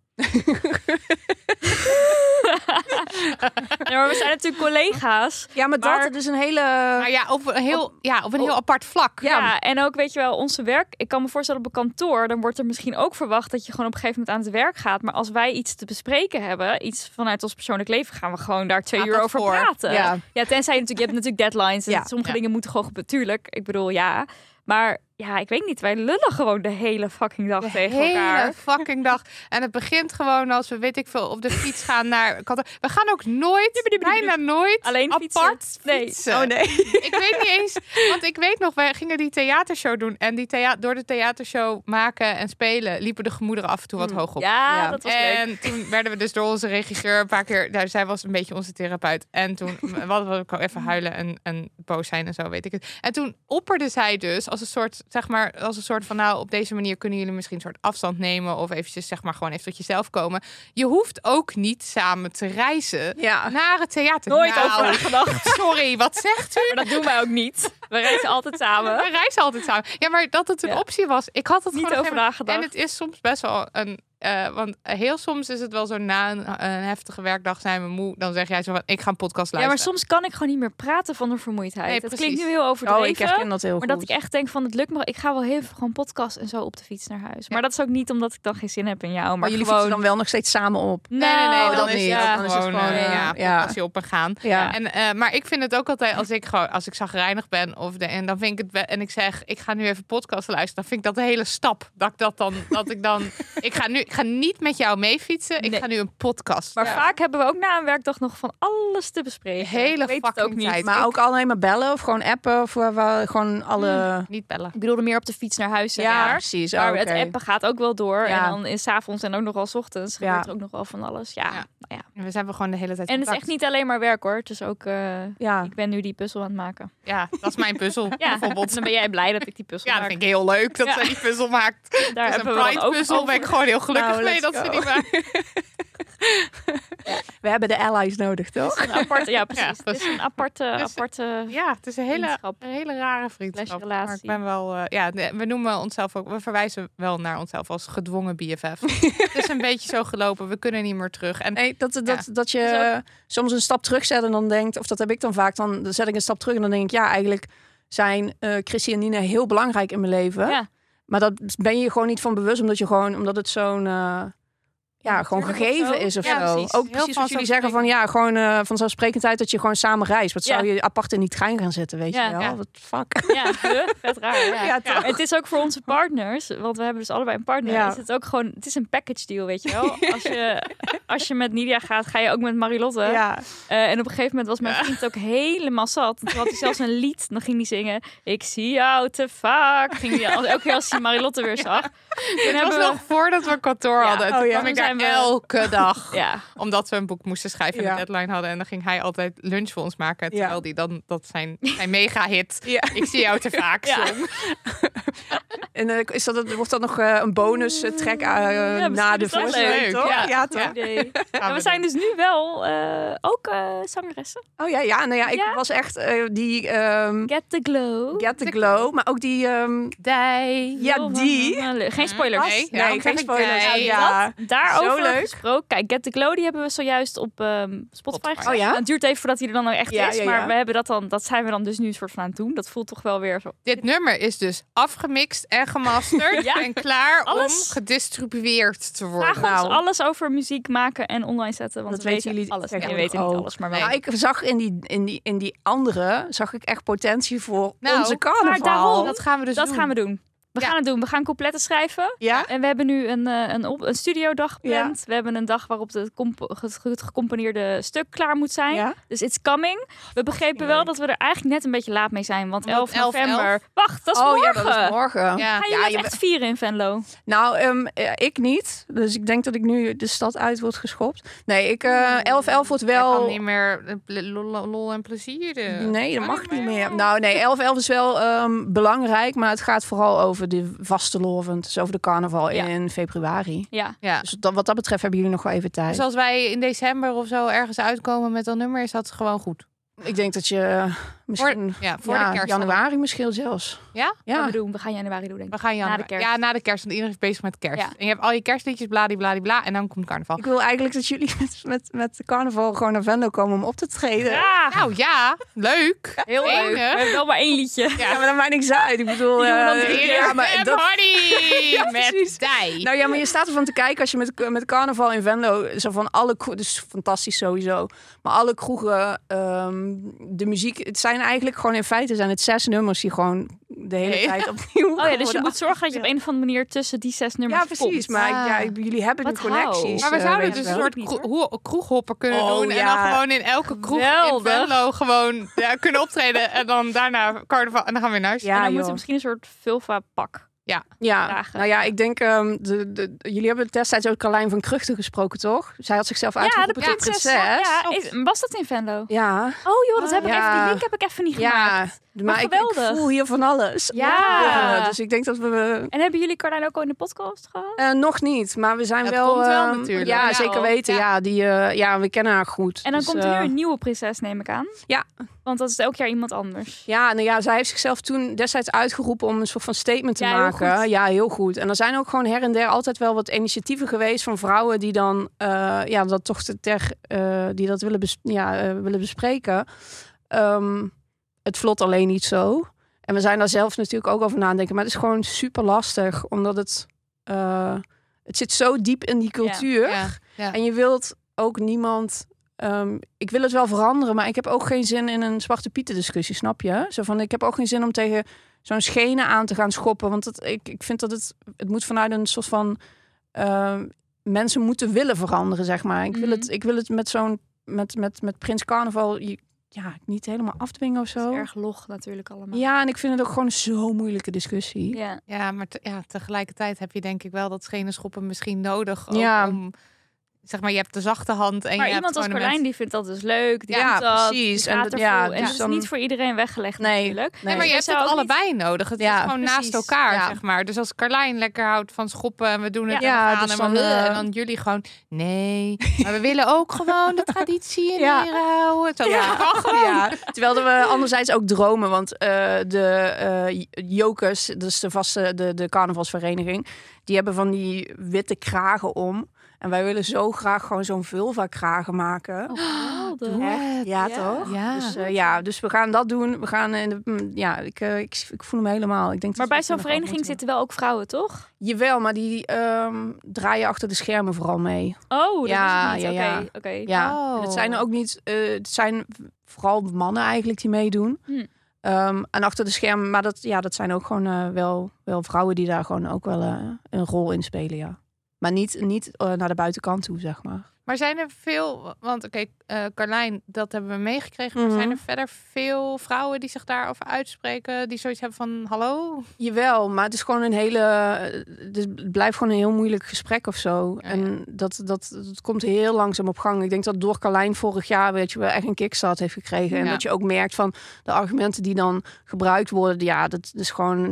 Ja, maar we zijn natuurlijk collega's. Ja, maar, Maar- dat het is een hele... maar ja, op een heel, ja, op een heel apart vlak. Ja. en ook weet je wel, onze werk. Ik kan me voorstellen op een kantoor, dan wordt er misschien ook verwacht dat je gewoon op een gegeven moment aan het werk gaat. Maar als wij iets te bespreken hebben, iets vanuit ons persoonlijk leven, gaan we gewoon daar twee Gaat uur over voor? praten. Ja. Ja, tenzij je natuurlijk, je hebt natuurlijk deadlines en Ja, sommige ja. dingen moeten gewoon gebeuren. Tuurlijk, ik bedoel ja. Maar ja, ik weet niet. Wij lullen gewoon de hele fucking dag De tegen hele elkaar. fucking dag. En het begint gewoon als we, weet ik veel, op de fiets gaan naar... We gaan ook nooit, bijna nooit, Alleen fietsen? apart Nee. Oh nee. Ik weet niet eens, want ik weet nog, wij gingen die theatershow doen. En die thea door de theatershow maken en spelen liepen de gemoederen af en toe wat hoog op. Ja, Ja. dat was leuk. En toen werden we dus door onze regisseur een paar keer... Nou, zij was een beetje onze therapeut. En toen hadden we ook al even huilen en, en boos zijn en zo, weet ik het. En toen opperde zij dus als een soort, zeg maar, als een soort van... Nou, op deze manier kunnen jullie misschien een soort afstand nemen... of eventjes, zeg maar, gewoon even tot jezelf komen. Je hoeft ook niet samen te reizen Ja. naar het theater. Nooit Nou, over nagedacht. Sorry, wat zegt u? Maar dat doen wij ook niet. We reizen altijd samen. We reizen altijd samen. Ja, maar dat het een Ja. optie was. Ik had het Niet over nagedacht. En het is soms best wel een... eh, want heel soms is het wel zo na een, een heftige werkdag zijn we moe. Dan zeg jij zo van, ik ga een podcast Ja, maar luisteren. soms kan ik gewoon niet meer praten van de vermoeidheid. Nee, het precies. klinkt nu heel Oh, overdreven. ik herken dat heel maar goed. dat ik echt denk van het lukt me. Ik ga wel even gewoon podcast en zo op de fiets naar huis. Maar dat is ook niet omdat ik dan geen zin heb in jou. Maar, maar jullie gewoon... fietsen dan wel nog steeds samen op. Nee, nee, nee, dan dat is Ja, dan is het gewoon, gewoon, eh, eh, ja, ja. podcastje op en gaan. Ja. En, eh, maar ik vind het ook altijd, als ik gewoon, als ik zagrijnig ben of de, en dan vind ik het en ik zeg, ik ga nu even podcast luisteren, dan vind ik dat een hele stap. Dat ik dat dan, dat ik dan, ik ga nu, ik ga niet met jou mee fietsen, ik Nee. ga nu een podcast. Maar Ja. vaak hebben we ook na een werkdag nog van alles te bespreken. Hele ik weet het ook fucking niet. tijd. Maar ook alleen maar bellen of gewoon appen voor waar gewoon alle. niet bellen. Ik bedoelde meer op de fiets naar huis. Ja, precies. Maar Oh, het appen gaat ook wel door. Ja. En dan is 's avonds en ook nog wel 's ochtends. Ja. Gebeurt er ook nog wel van alles. Ja, Ja. nou ja. We zijn we gewoon de hele tijd. En het is echt niet alleen maar werk hoor. Het is ook... eh, Ja. ik ben nu die puzzel aan het maken. Ja, dat is mijn puzzel. Ja, bijvoorbeeld. dan ben jij blij dat ik die puzzel Ja, dat maak. vind ik heel leuk dat Ja. zij die puzzel maakt. Daar Het is een hebben we ook puzzel. Ben ik gewoon heel gelukkig Nou, mee let's dat ze go. die maakt. We hebben de allies nodig, toch? Een aparte, ja, precies. Ja, het is een aparte, Dus- aparte Ja, het is een hele, een hele rare vriendschap. Maar ik ben wel, eh, ja, we noemen onszelf ook, we verwijzen wel naar onszelf als gedwongen BFF. het is een beetje zo gelopen, we kunnen niet meer terug. En Nee, dat, dat, Ja. dat je soms een stap terug zet en dan denkt, of dat heb ik dan vaak, dan zet ik een stap terug en dan denk ik, ja, eigenlijk zijn eh Chrissy en Nina heel belangrijk in mijn leven. Maar dat ben je je gewoon niet van bewust, omdat je gewoon, omdat het zo'n, eh, ja, gewoon gegeven zo. is of Ja, zo. precies. Ook Heel precies wat jullie zeggen van, ja, gewoon eh vanzelfsprekendheid dat je gewoon samen reist. Wat zou je apart in die trein gaan zitten, weet Ja. je wel? Ja. Wat fuck. Ja, vet raar. Ja. Ja, toch? Het is ook voor onze partners, want we hebben dus allebei een partner. Ja. Is het ook gewoon, het is een package deal, weet je wel. Als je, als je met Nidia gaat, ga je ook met Marilotte. Ja. Eh, en op een gegeven moment was mijn vriend ook helemaal zat. En toen had hij zelfs een lied. Dan ging hij zingen. Ik zie jou te vaak. Ging hij, elke keer als hij Marilotte weer zag. Toen het was hebben we... nog voordat we kantoor Ja. hadden. Toen Oh, ja. kwam ik Toen daar zijn we- elke dag. Ja, Omdat we een boek moesten schrijven en Ja. een deadline hadden. En dan ging hij altijd lunch voor ons maken. Ja. Terwijl die dan, dat zijn, zijn mega hit. Ja. Ik zie jou te vaak. En eh, is dat, wordt dat nog eh, een bonus eh, track na de voorstelling, leuk. toch? Ja. Ja, toch? Ja. En we zijn dus nu wel eh, ook eh, zangeressen. Oh ja, ja. Nou ja, ik Ja? was echt die ehm, Get the glow. Get the Glow, maar ook die... ehm, Dij. Ja, die. Geen spoilers. Nee, Nee, geen spoilers. Ja. Dat, daarover Zo leuk. gesproken. Kijk, Get the Glow, die hebben we zojuist op ehm, Spotify Spotify. gezet. Oh ja? Het duurt even voordat hij er dan ook echt Ja, is. ja, Maar we hebben dat dan, dat zijn we dan dus nu een soort van aan het doen. Dat voelt toch wel weer zo. Dit nummer is dus afgemixt en gemasterd Ja. en klaar Alles. om gedistribueerd te worden. Vraag Nou. ons alles over muziek maken en online zetten. Want Dat we weten jullie alles. Ja, we tegenwoordig weten niet alles, maar. Nou, ik zag in die, in, die, in die andere, zag ik echt potentie voor Nou, onze maar carnaval. daarom, Dat gaan we dus dat doen. gaan we doen. We Ja. gaan het doen. We gaan coupletten schrijven. Ja? En we hebben nu een, eh, een, op, een studiodag gepland. We hebben een dag waarop het, comp- het het gecomponeerde stuk klaar moet zijn. Ja? Dus it's coming. We begrepen wel dat we er eigenlijk net een beetje laat mee zijn. Want Omdat 11 11, november. Wacht, dat is oh morgen. ja, dat is morgen. Ja. Gaan jullie Ja, het je echt vieren in Venlo? Nou, ehm, eh, ik niet. Dus ik denk dat ik nu de stad uit word geschopt. Nee, ik, eh 11-11 wordt Jij kan wel... niet meer eh, lol, lol en plezier. eh. Nee, dat Kan mag niet meer. meer. Nou, nee, 11-11 is wel ehm, belangrijk, maar het gaat vooral over de vaste lovend. Dus over de carnaval Ja. in februari. Ja. Ja. Dus dat, wat dat betreft hebben jullie nog wel even tijd. Dus als wij in december of zo ergens uitkomen met dat nummer, is dat gewoon goed. Ik denk dat je Ja, voor ja, de kerst. januari misschien zelfs. Ja? We doen. We gaan januari doen, denk ik. We gaan januari. Na de kerst. Ja, na de kerst. Want iedereen is bezig met kerst. Ja. En je hebt al je kerstliedjes, bladibladibla. En dan komt carnaval. ik wil eigenlijk dat jullie met, met, met carnaval gewoon naar Venlo komen om op te treden. Ja, Nou ja, leuk. heel leuk. enig. We hebben wel maar één liedje. Ja, maar dat maakt niks uit. Ik bedoel, dan drie keer. ja, maar En dat, met Dij. Nou ja, maar je staat ervan te kijken als je met, met carnaval in Venlo, zo van alle dus fantastisch sowieso, maar alle kroegen, ehm, de muziek, het zijn zijn eigenlijk gewoon in feite zijn het zes nummers die gewoon de hele Nee. tijd opnieuw Oh ja, dus je moet zorgen dat je op een of andere manier tussen die zes nummers Ja, precies. komt. Maar ja, Ah. ik- jullie hebben nu Wat connecties. Maar we eh, zouden dus een soort kro- kroeghopper kunnen Oh, doen. En ja. dan gewoon in elke kroeg Geweldig. in Venlo gewoon ja, kunnen optreden. En dan daarna carnaval. En dan gaan we weer naar huis. Ja, en dan joh. moet je misschien een soort vulva pak. Ja, dragen. nou ja, ik denk, ehm, de, de, jullie hebben destijds ook Carlijn van Kruchten gesproken, toch? Zij had zichzelf Ja, uitgeroepen tot prinses. prinses. Ja, is- was dat in Venlo? Ja, Oh joh, dat heb ik Ja. even, die link heb ik even niet ja. gemaakt. Maar, ik, voel hier van alles. Ja. Ja, Dus ik denk dat we... En hebben jullie Carlijn ook al in de podcast gehad? eh, nog niet, maar we zijn Het wel... komt wel ehm, natuurlijk. Ja, Ja, zeker al. weten. Ja. Ja, die, eh, ja, we kennen haar goed. En dan Dus, komt er nu eh, een nieuwe prinses, neem ik aan. Ja. Want dat is elk jaar iemand anders. Ja, nou ja, zij heeft zichzelf toen destijds uitgeroepen om een soort van statement te Ja, heel maken. goed. Ja, heel goed. En er zijn ook gewoon her en der altijd wel wat initiatieven geweest van vrouwen die dan eh, ja, dat toch te ter, eh, die dat willen, bes- ja, willen bespreken. Ehm, het vlot alleen niet zo. En we zijn daar zelf natuurlijk ook over nadenken. Maar het is gewoon super lastig, omdat het, eh, het zit zo diep in die cultuur. Ja, ja. En je wilt ook niemand. ehm, ik wil het wel veranderen, maar ik heb ook geen zin in een zwarte pieten discussie, snap je? Zo van, ik heb ook geen zin om tegen zo'n schenen aan te gaan schoppen, want het, ik, ik vind dat het, het moet vanuit een soort van ehm, mensen moeten willen veranderen, zeg maar. Ik wil Mhm. het, ik wil het met zo'n met met met Prins Carnaval, je- ja, niet helemaal afdwingen of zo. is erg log natuurlijk allemaal. Ja, en ik vind het ook gewoon zo'n moeilijke discussie. Ja. Ja, maar te- ja, tegelijkertijd heb je denk ik wel dat schenen schoppen misschien nodig. Ook Ja. om, zeg maar, je hebt de zachte hand. En Maar je iemand hebt als Carlijn, die vindt dat dus leuk. Die Ja, doet dat, precies. Die En gaat dat- ja, en dus dat is dan- niet voor iedereen weggelegd Nee. natuurlijk. Nee. Nee, maar je hebt het allebei nodig. Het Ja, is gewoon naast precies. elkaar, Ja. zeg maar. Dus als Carlijn lekker houdt van schoppen en we doen het Ja. dus en, we- dan, eh, en dan jullie gewoon, nee, maar we willen ook gewoon de traditie in Ja. ere houden. Zo, Ja. terwijl we anderzijds ook dromen, want eh, de eh jokers, dus de vaste de, de carnavalsvereniging, die hebben van die witte kragen om. En wij willen zo graag gewoon zo'n vulva kragen maken. Oh? Ja, Ja. toch? Ja. Dus, eh, ja, dus we gaan dat doen. We gaan in de, mm, ja, ik, eh, ik, ik voel hem helemaal. Ik denk Maar bij zo'n vereniging zitten wel ook vrouwen, toch? Jawel, maar die ehm, draaien achter de schermen vooral mee. Oh, dat Ja, is niet. ja, Oké, ja. oké. Ja, Oh. en het zijn er ook niet. eh, het zijn vooral mannen eigenlijk die meedoen. Hm. Ehm, en achter de schermen, maar dat, ja, dat zijn ook gewoon eh, wel, wel vrouwen die daar gewoon ook wel eh, een rol in spelen, ja. Maar niet, niet eh, naar de buitenkant toe, zeg maar. Maar zijn er veel, want oké, eh, Carlijn, dat hebben we meegekregen. Maar Mhm. zijn er verder veel vrouwen die zich daarover uitspreken, die zoiets hebben van, hallo? Jawel, maar het is gewoon een hele. eh, Het blijft gewoon een heel moeilijk gesprek of zo. Ja, En dat, dat, dat komt heel langzaam op gang. Ik denk dat door Carlijn vorig jaar, weet je, wel echt een kickstart heeft gekregen. En Ja. dat je ook merkt van de argumenten die dan gebruikt worden. Ja, dat is gewoon.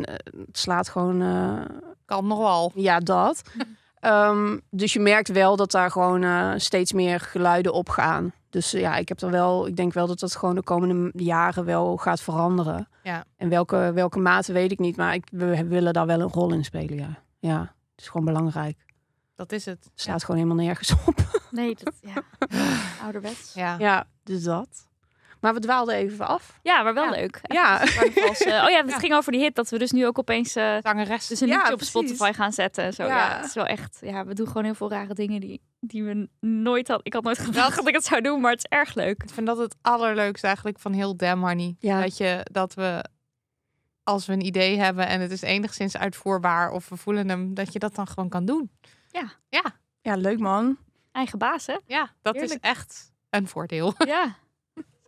Het slaat gewoon. Kan nog wel. Ja, dat. Ehm, dus je merkt wel dat daar gewoon eh, steeds meer geluiden opgaan. Dus eh, ja, ik heb er wel, ik denk wel dat dat gewoon de komende jaren wel gaat veranderen. Ja. En welke, welke mate weet ik niet, maar ik, we willen daar wel een rol in spelen, ja. Ja, het is gewoon belangrijk. Dat is het. Het slaat gewoon helemaal nergens op. Nee, dat, ja. Ouderwets. Ja, dus dat. Maar we dwaalden even af. maar wel Ja. leuk. Ja. Eh, oh ja, het Ja. ging over die hit. Dat we dus nu ook opeens eh, Zangeres. dus een Ja, liedje op. Spotify gaan zetten. En zo. Ja. Ja. het is wel echt... Ja, we doen gewoon heel veel rare dingen die, die we nooit had... Ik had nooit gedacht dat ik het zou doen, maar het is erg leuk. Ik vind dat het allerleukste eigenlijk van heel Damn Honey. Ja. Dat, je, dat we, als we een idee hebben en het is enigszins uitvoerbaar of we voelen hem, dat je dat dan gewoon kan doen. Ja, leuk man. Eigen baas, hè? Ja, dat Heerlijk. is echt een voordeel. Ja.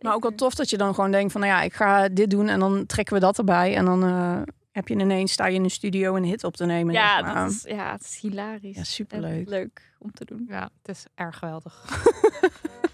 Maar ook wel tof dat je dan gewoon denkt van, nou ja, ik ga dit doen en dan trekken we dat erbij. En dan eh, heb je ineens, sta je in een studio een hit op te nemen. Ja, zeg maar. dat is, ja, het is hilarisch. Ja, superleuk. En leuk om te doen. Ja, het is erg geweldig.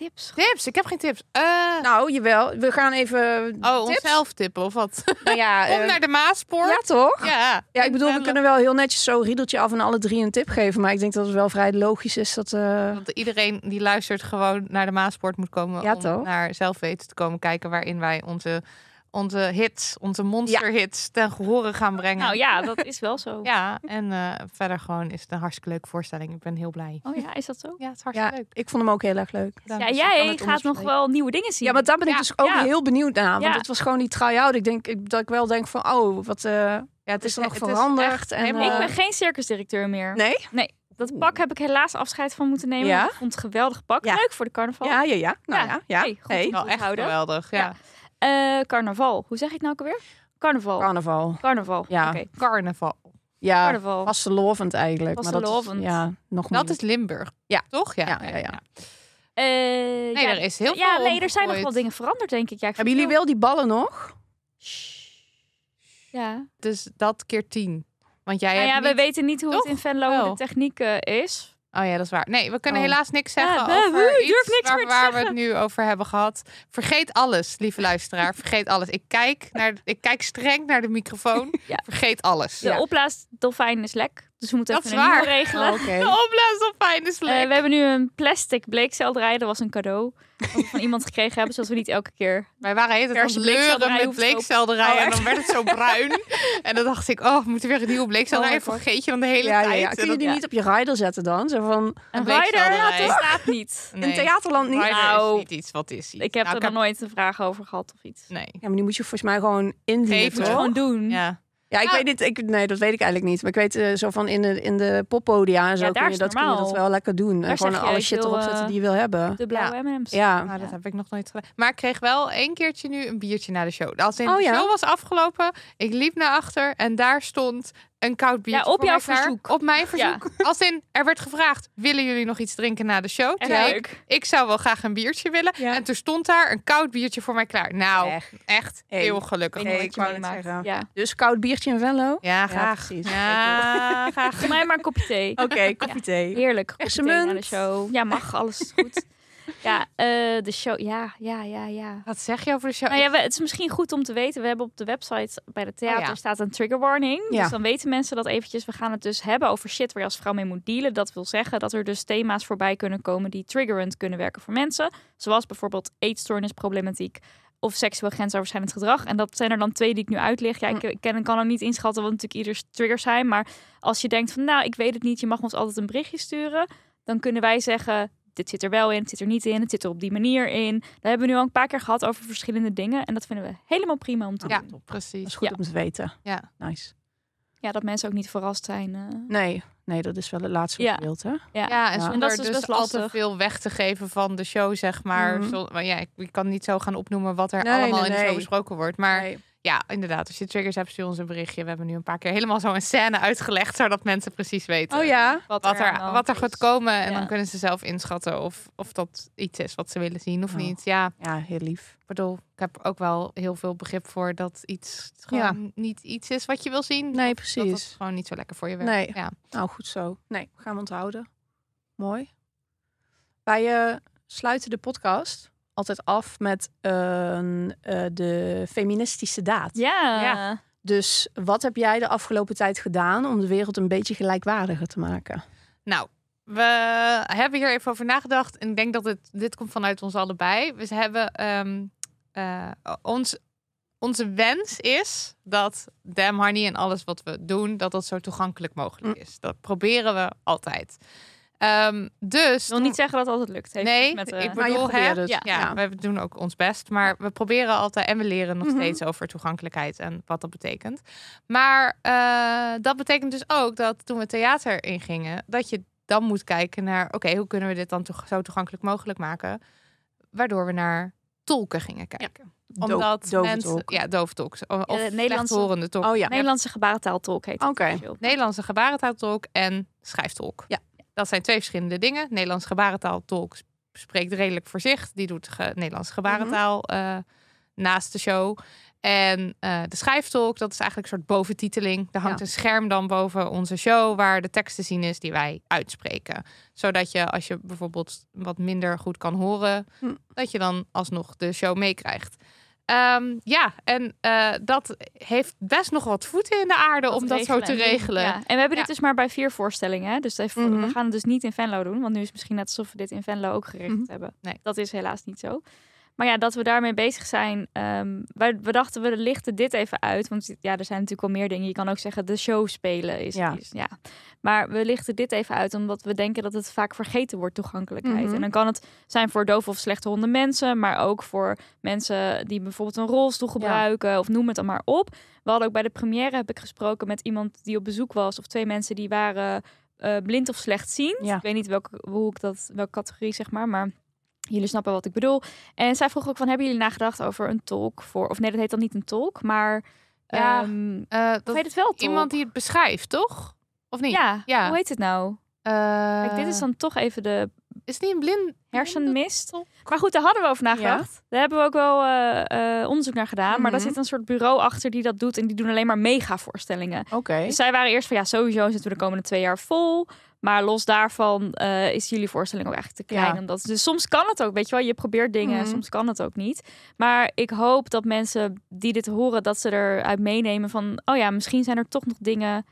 Tips. Tips, ik heb geen tips. Eh, Nou, jawel. We gaan even oh, tips. onszelf tippen of wat? Nou ja, Kom eh, naar de Maaspoort. ja, toch? Ja, Ja, ik bedoel, we En, kunnen wel heel netjes zo riedeltje af en alle drie een tip geven. Maar ik denk dat het wel vrij logisch is dat... eh, Want iedereen die luistert gewoon naar de Maaspoort moet komen Ja, om toch? naar zelfweten te komen kijken waarin wij onze, onze hits, onze monsterhits ten gehore gaan brengen. Nou ja, dat is wel zo. Ja, en eh, verder gewoon is het een hartstikke leuke voorstelling. Ik ben heel blij. Oh ja, is dat zo? Ja, het is hartstikke ja, leuk. ik vond hem ook heel erg leuk. Dan- Ja, dus jij gaat nog wel nieuwe dingen zien. Ja, maar daar ben ik Ja, dus ook ja. heel benieuwd naar. Want Ja. het was gewoon die try-out. Ik denk ik, dat ik wel denk van, oh, wat... eh, Ja, het is er nog het veranderd echt en, ik eh, ben geen circusdirecteur meer. Nee? Nee. Dat pak heb ik helaas afscheid van moeten nemen. Ja? Ik vond het een geweldig pak. Ja. Leuk voor de carnaval. Ja, ja, ja. Nou Ja. ja, ja. Hey, goed Hey, om Wel te echt houden. geweldig. Ja. Eh, carnaval. Hoe zeg ik het nou ook alweer? Carnaval. Carnaval. carnaval. Ja. Oké. Carnaval. Ja, Carnaval. vastelovend eigenlijk. maar dat is- Vastelovend. Ja, nog Dat is Limburg. Ja. Toch? Ja. Ja, ja, ja. Eh, Nee, ja, er is heel ja, veel nee, er zijn nog wel dingen veranderd, denk ik. Ja, ik Hebben jullie wel die ballen nog? Ja. Dus dat keer tien. Want jij Nou hebt ja, we niet- weten niet hoe het in Venlo de techniek eh, is. Oh ja, dat is waar. Nee, we kunnen Oh. helaas niks zeggen Ja, over iets niks waar, we het nu over hebben gehad. Vergeet alles, lieve luisteraar. Vergeet alles. Ik kijk, naar, ik kijk streng naar de microfoon. Ja. Vergeet alles. De opblaasdolfijn is lek. Dus we moeten Dat even is een nieuwe waar. regelen. Oh, Oké. De is Eh, we hebben nu een plastic bleekselderij. Dat was een cadeau. We van iemand gekregen hebben. Zodat we niet elke keer... Wij waren heet het aan het leuren met bleekselderij. Oh, en dan werd het zo bruin. en dan dacht ik, oh, we moeten weer een nieuwe bleekselderij. Oh God. Vergeet je dan de hele Ja, ja, tijd. ja. En Kun je dat- die ja. niet op je rider zetten dan? Zo van, Een rider? Ja, staat niet. Nee. in theaterland niet? Rider Nou, is niet iets wat is. Ik heb Nou, er nog nooit een vraag over gehad of iets. Nee. Ja, maar die moet je volgens mij gewoon indienen, Geven. Moet je gewoon doen. Ja. Ja, ik Ja. weet niet. Ik, nee, dat weet ik eigenlijk niet. Maar ik weet eh, zo van in de, in de poppodia en zo Ja, kun, je dat, kun je dat wel lekker doen. Daar en gewoon je, alle shit wil, erop zetten eh, die je wil hebben. De blauwe M&M's. Ja. Nou, dat heb ik nog nooit gedaan. Maar ik kreeg wel één keertje nu een biertje na de show. Als in Oh, de ja? show was afgelopen, ik liep naar achter en daar stond een koud biertje Ja, op voor jouw mij klaar. verzoek. Op mijn verzoek. Als in, er werd gevraagd, willen jullie nog iets drinken na de show? Toen leuk. ik, ik zou wel graag een biertje willen. Ja. En toen stond daar een koud biertje voor mij klaar. Nou, echt, Echt. Hey. heel gelukkig. Hey, ik wou zeggen. Ja. Dus koud biertje in Venlo? Ja, graag. precies. Ja, graag. Voor mij maar een kopje thee. Oké, kopje thee. Heerlijk. Kopje thee na de munt. show. Ja, mag. Alles goed. Ja, eh, de show. Ja, ja, ja, ja. Wat zeg je over de show? Nou ja, we- het is misschien goed om te weten. We hebben op de website bij de theater Oh ja. staat een trigger warning. Ja. Dus dan weten mensen dat eventjes. We gaan het dus hebben over shit waar je als vrouw mee moet dealen. Dat wil zeggen dat er dus thema's voorbij kunnen komen die triggerend kunnen werken voor mensen. Zoals bijvoorbeeld eetstoornisproblematiek of seksueel grensoverschrijdend gedrag. En dat zijn er dan twee die ik nu uitleg. Ja, ik, ik ken, kan ook niet inschatten wat natuurlijk ieders triggers zijn. Maar als je denkt van nou, ik weet het niet, je mag ons altijd een berichtje sturen. Dan kunnen wij zeggen, dit zit er wel in, het zit er niet in, het zit er op die manier in. Daar hebben we nu al een paar keer gehad over verschillende dingen. En dat vinden we helemaal prima om te Ja, doen. Dat precies. is goed Ja. om te weten. Ja. Nice. Ja, dat mensen ook niet verrast zijn. eh. Nee, nee, dat is wel het laatste Ja. gedeelte. ja. Ja, en Ja. zonder En dat is dus dus, al te lastig. veel weg te geven van de show, zeg maar. Zo- maar ja, ik, ik kan niet zo gaan opnoemen wat er Nee, allemaal nee, in de show nee. besproken wordt. Maar Nee. Ja, inderdaad, als je triggers hebt, stuur ons een berichtje. We hebben nu een paar keer helemaal zo een scène uitgelegd, zodat mensen precies weten Oh ja? wat er, wat er is. gaat komen. En Ja. dan kunnen ze zelf inschatten of, of dat iets is wat ze willen zien of Oh. niet. Ja, Ja, heel lief. ik bedoel, ik heb ook wel heel veel begrip voor dat iets gewoon niet iets is wat je wil zien. Nee, Dat precies. het gewoon niet zo lekker voor je werkt. Nee. Ja. Nou, goed zo. Nee, gaan we onthouden. Mooi. Wij eh, sluiten de podcast altijd af met een, eh, de feministische daad. Ja. Ja. Dus wat heb jij de afgelopen tijd gedaan om de wereld een beetje gelijkwaardiger te maken? Nou, we hebben hier even over nagedacht. En ik denk dat het, dit komt vanuit ons allebei. We hebben ehm, eh, ons, onze wens is dat Damn Honey en alles wat we doen, dat dat zo toegankelijk mogelijk Mm. is. Dat proberen we altijd. Ehm, dus Ik wil niet zeggen dat het altijd lukt. Heeft Nee, met, eh, ik je bedoel, hè, het. ja. ja, we doen ook ons best. Maar we proberen altijd en we leren nog Mhm. steeds over toegankelijkheid en wat dat betekent. Maar eh, dat betekent dus ook dat toen we theater ingingen, dat je dan moet kijken naar, oké, hoe kunnen we dit dan toch zo toegankelijk mogelijk maken? Waardoor we naar tolken gingen kijken. Omdat mensen, tolk. ja, doofdolk. Of de Nederlandse Nederlandse- horende tolk. Oh ja. Nederlandse gebarentaaltolk heet Oké. officieel. Nederlandse gebarentaaltolk en schrijftolk. Ja. Dat zijn twee verschillende dingen. Nederlandse gebarentaaltolk sp- spreekt redelijk voor zich. Die doet ge Nederlandse gebarentaal eh, naast de show. En eh, de schrijftolk, dat is eigenlijk een soort boventiteling. Er hangt Ja. een scherm dan boven onze show waar de tekst te zien is die wij uitspreken. Zodat je, als je bijvoorbeeld wat minder goed kan horen, Hm. dat je dan alsnog de show meekrijgt. Ehm, ja, en eh, dat heeft best nog wat voeten in de aarde om dat zo te regelen. Ja. En we hebben Ja. dit dus maar bij vier voorstellingen. Hè? Dus even- Mhm. we gaan het dus niet in Venlo doen. Want nu is het misschien net alsof we dit in Venlo ook gericht Mhm. hebben. Nee. Dat is helaas niet zo. Maar ja, dat we daarmee bezig zijn. wij, we dachten, we lichten dit even uit. Want ja, er zijn natuurlijk wel meer dingen. Je kan ook zeggen, de show spelen is... Ja. is ja. Maar we lichten dit even uit, omdat we denken dat het vaak vergeten wordt, toegankelijkheid. Mhm. En dan kan het zijn voor doof of slechthorende mensen. Maar ook voor mensen die bijvoorbeeld een rolstoel gebruiken. Of noem het dan maar op. We hadden ook bij de première, heb ik gesproken met iemand die op bezoek was. Of twee mensen die waren eh, blind of slechtziend. Ja. Ik weet niet welke, hoe ik dat, welke categorie zeg maar, maar jullie snappen wat ik bedoel. En zij vroeg ook van, hebben jullie nagedacht over een tolk voor, of nee, dat heet dan niet een tolk, maar Ja, ehm, Eh, dat heet het wel tolk? iemand die het beschrijft, toch? Of niet? Ja, Ja. hoe heet het nou? Eh, Kijk, dit is dan toch even de Is het niet een blind hersenmist. Maar goed, daar hadden we over nagedacht. Daar hebben we ook wel eh, onderzoek naar gedaan. Maar daar Mhm. zit een soort bureau achter die dat doet. En die doen alleen maar mega-voorstellingen. Oké. Dus zij waren eerst van ja, sowieso zitten we de komende twee jaar vol. Maar los daarvan eh, is jullie voorstelling ook eigenlijk te klein. Ja. Omdat, dus soms kan het ook, weet je wel. Je probeert dingen en Mhm. soms kan het ook niet. Maar ik hoop dat mensen die dit horen, dat ze eruit meenemen van... Oh ja, misschien zijn er toch nog dingen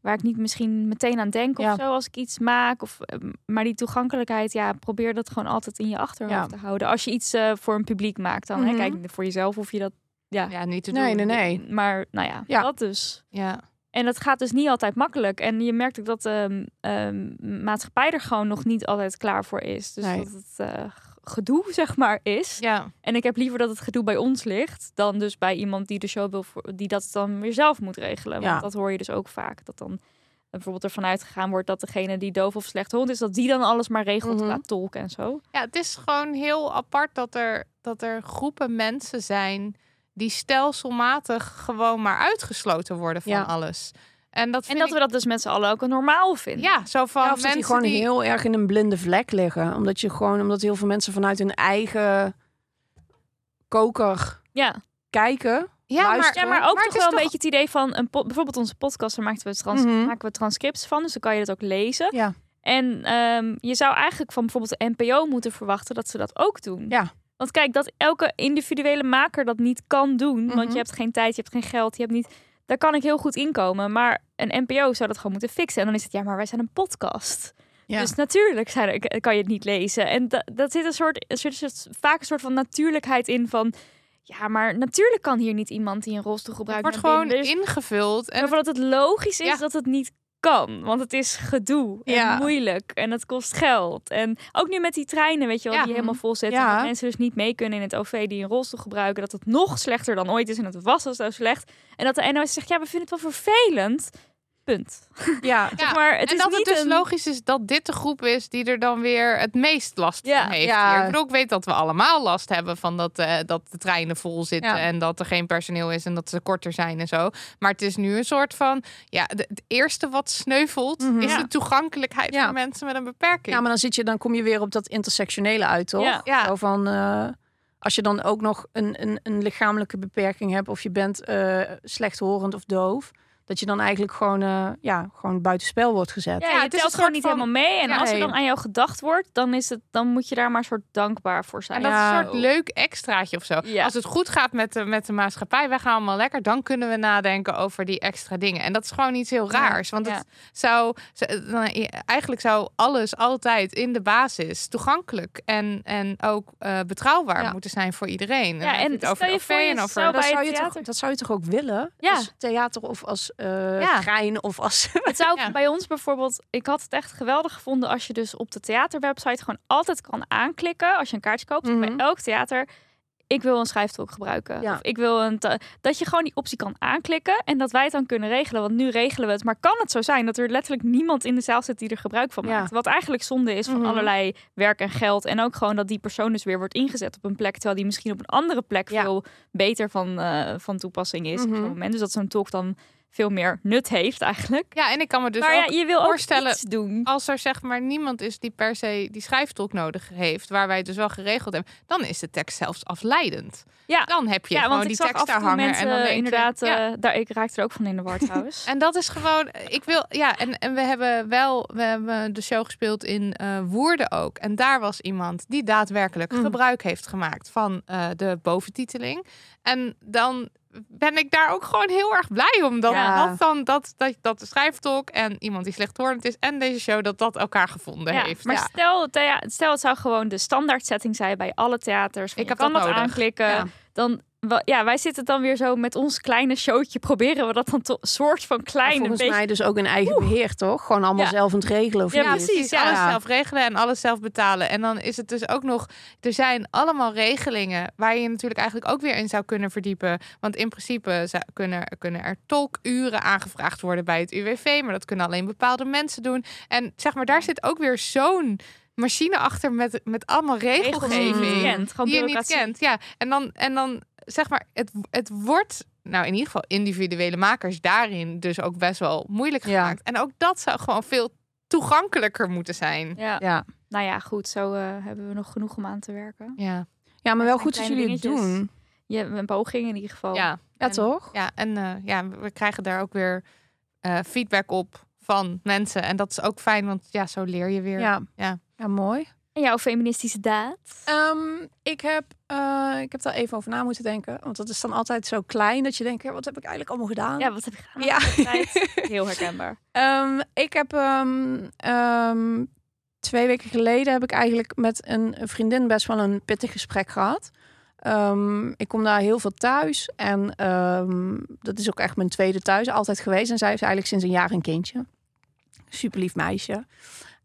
waar ik niet misschien meteen aan denk of Ja. zo als ik iets maak. Of, eh, maar die toegankelijkheid, ja, probeer dat gewoon altijd in je achterhoofd Ja. te houden. Als je iets eh, voor een publiek maakt dan. Mhm. Hè? Kijk, voor jezelf of je dat... Ja, Ja, niet te Nee, doen. nee, nee. maar nou ja, Ja. dat dus. Ja. En dat gaat dus niet altijd makkelijk. En je merkt ook dat de ehm, maatschappij er gewoon nog niet altijd klaar voor is. Dus Nee. dat het eh, gedoe, zeg maar, is. ja. En ik heb liever dat het gedoe bij ons ligt... dan dus bij iemand die de show wil... Voor, die dat dan weer zelf moet regelen. Ja. Want dat hoor je dus ook vaak. Dat dan bijvoorbeeld ervan uitgegaan wordt... dat degene die doof of slecht hond is... dat die dan alles maar regelt Mhm. qua tolken en zo. ja, het is gewoon heel apart dat er, dat er groepen mensen zijn die stelselmatig gewoon maar uitgesloten worden van Ja. alles. En dat En dat ik, we dat dus met z'n allen ook een normaal vinden. ja, zo van Ja, of dat mensen die gewoon die heel erg in een blinde vlek liggen. Omdat je gewoon, omdat heel veel mensen vanuit hun eigen koker ja. kijken. ja, maar, luisteren. Ja, maar ook Maar toch wel een toch- beetje het idee van een bijvoorbeeld onze podcast, daar maken we, trans Mhm. maken we transcripts van, dus dan kan je dat ook lezen. Ja. En ehm, je zou eigenlijk van bijvoorbeeld de NPO moeten verwachten dat ze dat ook doen. Ja. Want kijk, dat elke individuele maker dat niet kan doen, want Mhm. je hebt geen tijd, je hebt geen geld, je hebt niet. Daar kan ik heel goed inkomen, maar een NPO zou dat gewoon moeten fixen. En dan is het ja, maar wij zijn een podcast. Ja. Dus natuurlijk zijn er- kan je het niet lezen. En dat, dat zit een soort, er zit vaak een soort van natuurlijkheid in van. Ja, maar natuurlijk kan hier niet iemand die een rolstoel het gebruikt. wordt naar gewoon binnen. Ingevuld. En maar dat het logisch is Ja. dat het niet kan. Want het is gedoe en Ja. moeilijk en het kost geld. En ook nu met die treinen, weet je wel, Ja. die helemaal vol zitten. Ja. En dat mensen dus niet mee kunnen in het OV die een rolstoel gebruiken. Dat het nog slechter dan ooit is en het was al zo slecht. En dat de NOS zegt, ja, we vinden het wel vervelend. Punt. Ja, Ja, maar het en is dat het niet dus een... logisch is dat dit de groep is die er dan weer het meest last Ja, van heeft. ja. Ik bedoel, ik weet dat we allemaal last hebben van dat, eh, dat de treinen vol zitten Ja. en dat er geen personeel is en dat ze korter zijn en zo. Maar het is nu een soort van, ja, de- het eerste wat sneuvelt Mhm. is Ja. de toegankelijkheid Ja. voor mensen met een beperking. ja, maar dan zit je, dan kom je weer op dat intersectionele uit, toch? Ja. Ja. Zo van, eh, als je dan ook nog een, een, een lichamelijke beperking hebt, of je bent eh, slechthorend of doof, dat je dan eigenlijk gewoon, eh, ja, gewoon buitenspel wordt gezet. Ja, het is telt gewoon niet van- helemaal mee. En Ja, als er dan aan jou gedacht wordt, dan, is het, dan moet je daar maar een soort dankbaar voor zijn. En dat Ja. is een soort leuk extraatje of zo. Ja. Als het goed gaat met de, met de maatschappij, wij gaan allemaal lekker, dan kunnen we nadenken over die extra dingen. En dat is gewoon iets heel raars. Want Ja. het zou, dan- eigenlijk zou alles altijd in de basis toegankelijk en, en ook eh, betrouwbaar Ja. moeten zijn voor iedereen. Ja, en het stel over je OV voor je en over. zou dat, bij zou je toch, theater. dat zou je toch ook willen? Ja. Als theater of als eh Ja. trein of als... Het zou Ja. bij ons bijvoorbeeld, ik had het echt geweldig gevonden als je dus op de theaterwebsite gewoon altijd kan aanklikken als je een kaartje koopt. Mhm. Bij elk theater, ik wil een schrijftolk gebruiken. Ja. Of ik wil een, dat je gewoon die optie kan aanklikken en dat wij het dan kunnen regelen. Want nu regelen we het. Maar kan het zo zijn dat er letterlijk niemand in de zaal zit die er gebruik van Ja. maakt? Wat eigenlijk zonde is van Mhm. allerlei werk en geld. En ook gewoon dat die persoon dus weer wordt ingezet op een plek, terwijl die misschien op een andere plek Ja. veel beter van, eh, van toepassing is op Mhm. zo'n moment. Dus dat zo'n tolk dan veel meer nut heeft eigenlijk. Ja, en ik kan me dus maar ook ja, je wil voorstellen- ook iets doen. als er zeg maar niemand is die per se die schrijftolk nodig heeft, waar wij het dus wel geregeld hebben, dan is de tekst zelfs afleidend. Ja. Dan heb je ja, gewoon die tekst daar hangen mensen en dan denk je, inderdaad, ja. eh, daar, ik raakte er ook van in de war trouwens. En dat is gewoon, ik wil, ja, en, en we hebben wel, we hebben de show gespeeld in eh Woerden ook. En daar was iemand die daadwerkelijk Mm. gebruik heeft gemaakt van eh, de boventiteling. En dan ben ik daar ook gewoon heel erg blij om. Dat, Ja. dat dan, dat, dat, dat de schrijftolk en iemand die slechthorend is en deze show, dat dat elkaar gevonden ja, heeft. maar Ja. Stel, stel het zou gewoon de standaard setting zijn bij alle theaters. Van, Ik je heb kan dat dat nodig. aanklikken. Ja. Dan, ja, wij zitten dan weer zo met ons kleine showtje. Proberen we dat dan toch soort van klein. Een volgens beetje... mij dus ook een eigen beheer, toch? Gewoon allemaal Ja. zelf aan het regelen. Of Ja, niet? precies, ja. Alles zelf regelen en alles zelf betalen. En dan is het dus ook nog... Er zijn allemaal regelingen waar je natuurlijk eigenlijk ook weer in zou kunnen verdiepen. Want in principe zou- kunnen, kunnen er tolkuren aangevraagd worden bij het UWV. Maar dat kunnen alleen bepaalde mensen doen. En zeg maar, daar zit ook weer zo'n machine achter met, met allemaal regels die je regelgeving. niet kent. Gewoon die je niet bureaucratie. kent. Ja, en dan, en dan zeg maar, het, het wordt, nou in ieder geval individuele makers daarin dus ook best wel moeilijk Ja. gemaakt. En ook dat zou gewoon veel toegankelijker moeten zijn. Ja. Ja. Nou ja, goed. Zo eh, hebben we nog genoeg om aan te werken. Ja, ja, maar wel goed dat jullie het doen. Je een poging in ieder geval. ja. Ja, En- toch? Ja, en eh, ja, we krijgen daar ook weer eh, feedback op van mensen. En dat is ook fijn, want ja, zo leer je weer. Ja. Ja. ja, mooi. En jouw feministische daad? Ehm, ik, heb, eh, ik heb daar even over na moeten denken. Want dat is dan altijd zo klein dat je denkt, ja, wat heb ik eigenlijk allemaal gedaan? Ja, wat heb je gedaan? Ja. Heel herkenbaar. Ehm, ik heb ehm, twee weken geleden heb ik eigenlijk met een vriendin best wel een pittig gesprek gehad. Ik kom daar heel veel thuis en dat is ook echt mijn tweede thuis altijd geweest. En zij is eigenlijk sinds een jaar een kindje. Super lief meisje.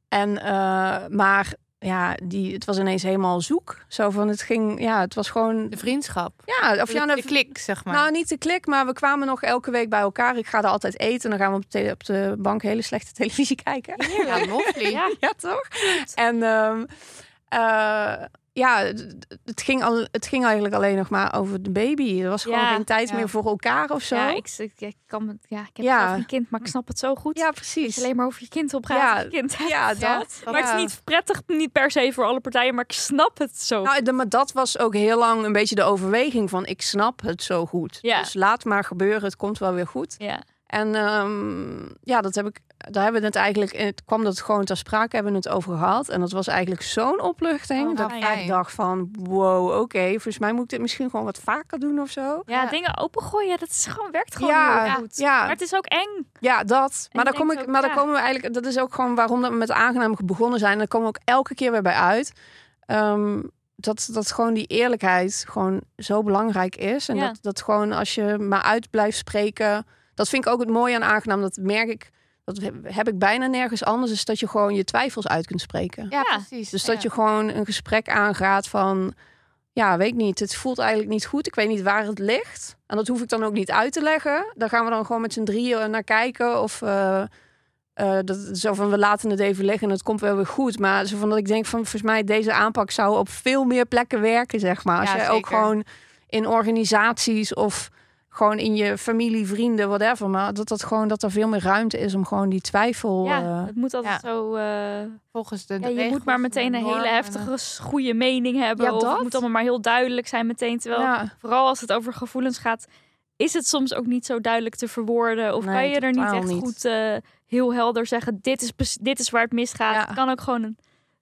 En eh, maar ja, die, het was ineens helemaal zoek. Zo van het ging, ja, het was gewoon, De vriendschap. ja, of ja, de, nou, de klik, zeg maar. nou, niet de klik, maar we kwamen nog elke week bij elkaar. Ik ga er altijd eten. Dan gaan we op de, op de bank hele slechte televisie kijken. ja, lovely. Ja, Ja, toch? En ehm, eh, ja, het ging, al, het ging eigenlijk alleen nog maar over de baby. Er was gewoon Ja, geen tijd ja. meer voor elkaar of zo. ja, Ja, ik, ik, ik kan, het- ja, ik heb Ja. zelf een kind, maar ik snap het zo goed. Dat precies. je alleen maar over je kind op gaat. Ja, kind ja, dat. Ja, Maar het Ja. is niet prettig, niet per se voor alle partijen, maar ik snap het zo. Nou, de, maar dat was ook heel lang een beetje de overweging van ik snap het zo goed. Ja. Dus laat maar gebeuren, het komt wel weer goed. ja. En ehm, ja, dat heb ik, daar hebben we het eigenlijk, het kwam dat gewoon ter sprake, hebben we het over gehad. En dat was eigenlijk zo'n opluchting Oh, dat ik echt dacht van, wow, oké, volgens mij moet ik dit misschien gewoon wat vaker doen of zo. Ja, Ja. dingen opengooien, dat is gewoon, werkt gewoon Ja, heel goed. ja. Maar het is ook eng. Ja, dat. Maar, daar, kom ik, ook, maar daar ja. komen we eigenlijk, dat is ook gewoon waarom dat we met aangenaam begonnen zijn. En daar komen we ook elke keer weer bij uit. Ehm, dat, dat gewoon die eerlijkheid gewoon zo belangrijk is. En Ja. dat, dat gewoon als je maar uit blijft spreken. Dat vind ik ook het mooie aan aangenaam. Dat merk ik, dat heb- ik bijna nergens anders. Is dat je gewoon je twijfels uit kunt spreken. Ja, Ja. precies. Dus Ja. dat je gewoon een gesprek aangaat van... Ja, weet ik niet. Het voelt eigenlijk niet goed. Ik weet niet waar het ligt. En dat hoef ik dan ook niet uit te leggen. Daar gaan we dan gewoon met z'n drieën naar kijken. Of eh, eh, dat, zo van, we laten het even liggen en het komt wel weer goed. Maar zo van dat ik denk van, volgens mij deze aanpak zou op veel meer plekken werken, zeg maar. Als Ja, je ook gewoon in organisaties of gewoon in je familie, vrienden, whatever. Maar dat, dat, gewoon, dat er veel meer ruimte is om gewoon die twijfel... Ja, eh, het moet altijd ja. zo... eh, Volgens de, de ja, je regels moet maar en meteen een hele heftige, goede mening hebben. Ja, of dat. het moet allemaal maar heel duidelijk zijn meteen. Terwijl, ja. vooral als het over gevoelens gaat, is het soms ook niet zo duidelijk te verwoorden. Of Nee, kan je er niet echt niet. goed eh, heel helder zeggen, dit is, dit is waar het misgaat. Ja. Het kan ook gewoon een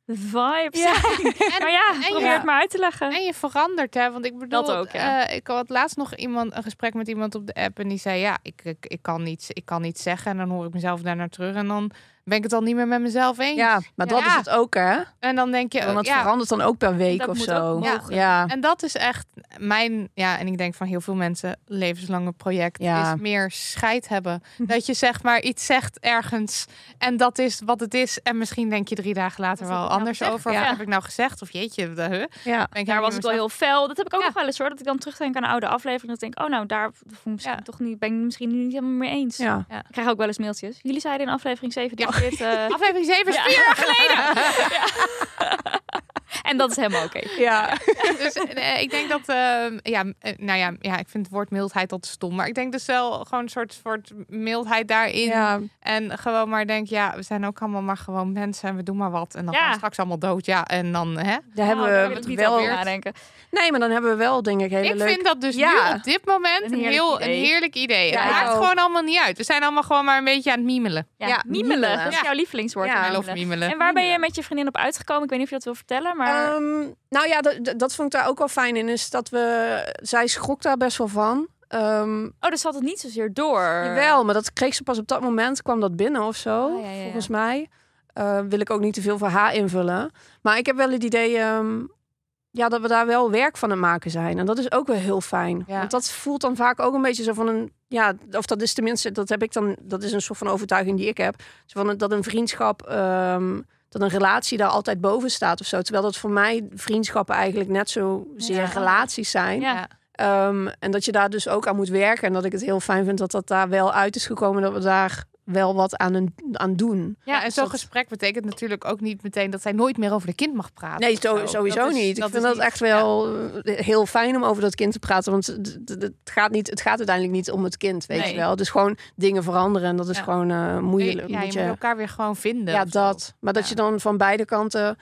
vibe Ja. En- maar ja, en je- probeer het maar uit te leggen. En je verandert, hè? Want ik bedoel, Dat ook, ja. eh, ik had laatst nog iemand een gesprek met iemand op de app en die zei, ja, ik, ik, ik kan niet, ik kan niet zeggen en dan hoor ik mezelf daarnaar terug en dan ben ik het al niet meer met mezelf eens. ja, maar dat Ja. is het ook, hè? En dan denk je, Want het ja, verandert dan ook per week Dat of moet zo. ook Ja. Ja. En dat is echt mijn, ja, en ik denk van heel veel mensen, levenslange project Ja. is meer scheid hebben. Dat je zeg maar iets zegt ergens en dat is wat het is. En misschien denk je drie dagen later wel nou anders gezegd? over. Ja. Wat heb ik nou gezegd? Of jeetje, de, huh? Ben ja. ik Daar was ik wel heel fel. Dat heb ik ook Ja. nog wel eens hoor. Dat ik dan terugdenk aan een oude aflevering. Dat ik denk, oh nou, daar voel ik misschien Ja. toch niet, ben ik misschien niet helemaal mee eens. Ja. Ik krijg ook wel eens mailtjes. Jullie zeiden in aflevering 7 dat Ja. Dit... eh, Aflevering 7 is Ja. vier jaar geleden. en dat is helemaal oké. Ja. dus eh, ik denk dat, ehm, ja, eh, nou ja, ja, ik vind het woord mildheid al te stom. Maar ik denk dus wel gewoon een soort, soort mildheid daarin. ja. En gewoon maar denk, ja, we zijn ook allemaal maar gewoon mensen en we doen maar wat. En dan Ja. gaan we straks allemaal dood. Ja, en dan, hè? Daar hebben daar we ik het niet wel. over nadenken. Nee, maar dan hebben we wel dingen hele Ik leuk. vind dat dus Ja. nu op dit moment Een heerlijk heel idee. een heerlijk idee. Ja, het ik maakt ook. gewoon allemaal niet uit. We zijn allemaal gewoon maar een beetje aan het miemelen. Ja, Ja, miemelen. miemelen. Dat is Ja. jouw lievelingswoord. Ja. Miemelen. En waar ben je met je vriendin op uitgekomen? Ik weet niet of je dat wil vertellen, maar... Ehm, nou ja, dat, vond ik daar ook wel fijn in. Is dat we. Zij schrok daar best wel van. Ehm oh, dus zat het niet zozeer door. Jawel, maar dat kreeg ze pas op dat moment. kwam dat binnen of zo. Oh, ja, ja, ja. Volgens mij. Eh, wil ik ook niet te veel voor haar invullen. Maar ik heb wel het idee. ehm, ja, dat we daar wel werk van aan het maken zijn. En dat is ook wel heel fijn. Ja. Want dat voelt dan vaak ook een beetje zo van een... Ja, of dat is tenminste, dat heb ik dan... Dat is een soort van overtuiging die ik heb. Zo van dat een vriendschap... dat een relatie daar altijd boven staat of zo. Terwijl dat voor mij vriendschappen eigenlijk net zo zeer Ja. relaties zijn. Ja. Ehm, en dat je daar dus ook aan moet werken. En dat ik het heel fijn vind dat dat daar wel uit is gekomen. Dat we daar wel wat aan, een, aan doen. Ja, en dus zo'n dat- gesprek betekent natuurlijk ook niet meteen dat zij nooit meer over de kind mag praten. Nee, zo- sowieso Dat is- niet. Ik dat vind dat niet- echt wel eh, heel fijn om over dat kind te praten. Want het, gaat, niet, het gaat uiteindelijk niet om het kind, weet Nee. je wel. Dus gewoon dingen veranderen. En dat is Ja. gewoon eh moeilijk. ja, je moet je- elkaar weer gewoon vinden. ja, zo. dat. Maar dat Ja. je dan van beide kanten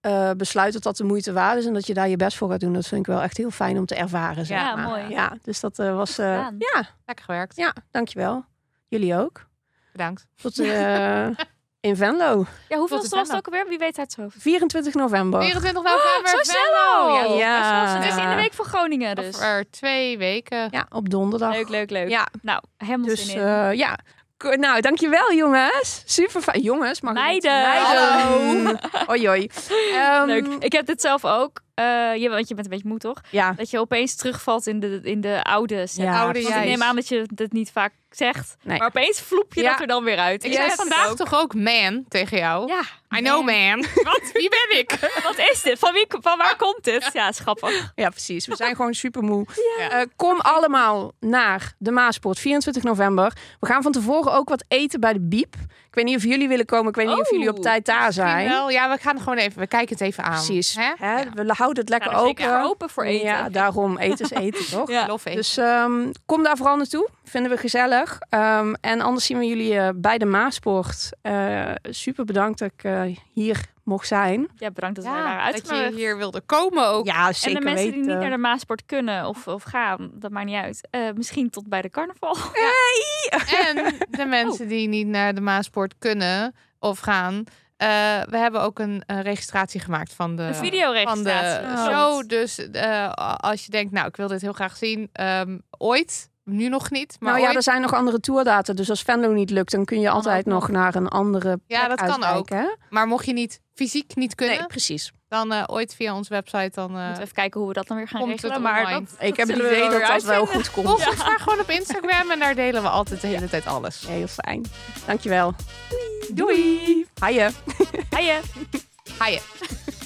eh, besluit dat dat de moeite waard is. En dat je daar je best voor gaat doen. Dat vind ik wel echt heel fijn om te ervaren. Zeg Ja, maar. mooi. Ja, dus dat eh, was... eh, ja, Lekker gewerkt. ja, dankjewel. Jullie ook. Bedankt. Tot eh, in Venlo. Ja, hoeveel was het ook alweer? Wie weet het zo? 24 november. 24 november. zo snel! Venlo. Ja, dat is Ja. is in de week van Groningen dus. Over twee weken. Ja, op donderdag. Leuk, leuk, leuk. Ja, Nou, helemaal Dus zin in. eh, ja. Nou, dankjewel jongens. Super fijn. Jongens, mag Meiden. Meiden. Oei, oei. Ehm, Leuk. Ik heb dit zelf ook. Eh, je, want je bent een beetje moe, toch? Ja. Dat je opeens terugvalt in de, in de oude set. Ja, Oude ik neem aan dat je dat niet vaak zegt. Nee. Maar opeens vloep je Ja. dat er dan weer uit. Ik Yes. zei vandaag Ook. toch ook man tegen jou? Ja. I know man. Wat? Wie ben ik? Wat is dit? Van, wie, van waar komt dit? Ja, is grappig. Ja, precies. We zijn gewoon super moe. Ja. Eh, kom allemaal naar de Maaspoort, 24 november. We gaan van tevoren ook wat eten bij de Biep. Ik weet niet of jullie willen komen. Ik weet niet of Oh, jullie op tijd daar zijn. wel. Ja, we gaan gewoon even. We kijken het even aan. Precies. Hè? Hè? Ja. We houden het lekker open. open voor eten. Ja, daarom eten is eten, toch? Ja. Love eten. Dus ehm, kom daar vooral naartoe. Vinden we gezellig. Ehm, en anders zien we jullie eh, bij de Maaspoort. Eh, super bedankt dat ik eh, hier mocht zijn. Ja, bedankt dat wij ja, waren dat je hier wilde komen ook. Ja, En zeker de mensen weten. die niet naar de Maasport kunnen of, of gaan, dat maakt niet uit. Eh, misschien tot bij de carnaval. En de mensen die niet naar de Maaspoort kunnen of gaan. eh, we hebben ook een, eh, registratie gemaakt van de, Een van de videoregistratie. Oh. show. Dus eh, als je denkt, nou, ik wil dit heel graag zien. ehm, ooit, nu nog niet. Maar nou ja, ooit, er zijn nog andere tourdata. Dus als Venlo niet lukt, dan kun je altijd ook nog naar een andere plek Ja, dat kan uitwijken, hè? maar mocht je niet fysiek niet kunnen, Nee, precies. dan eh, ooit via onze website. Dan eh, even kijken hoe we dat dan weer gaan Komt regelen. Maar dat, Ik heb het idee dat dat wel goed komt. volg ons maar gewoon op Instagram en daar delen we altijd de hele tijd alles. Heel fijn. Dankjewel. Doei. Haaien. Hiya. Haaien.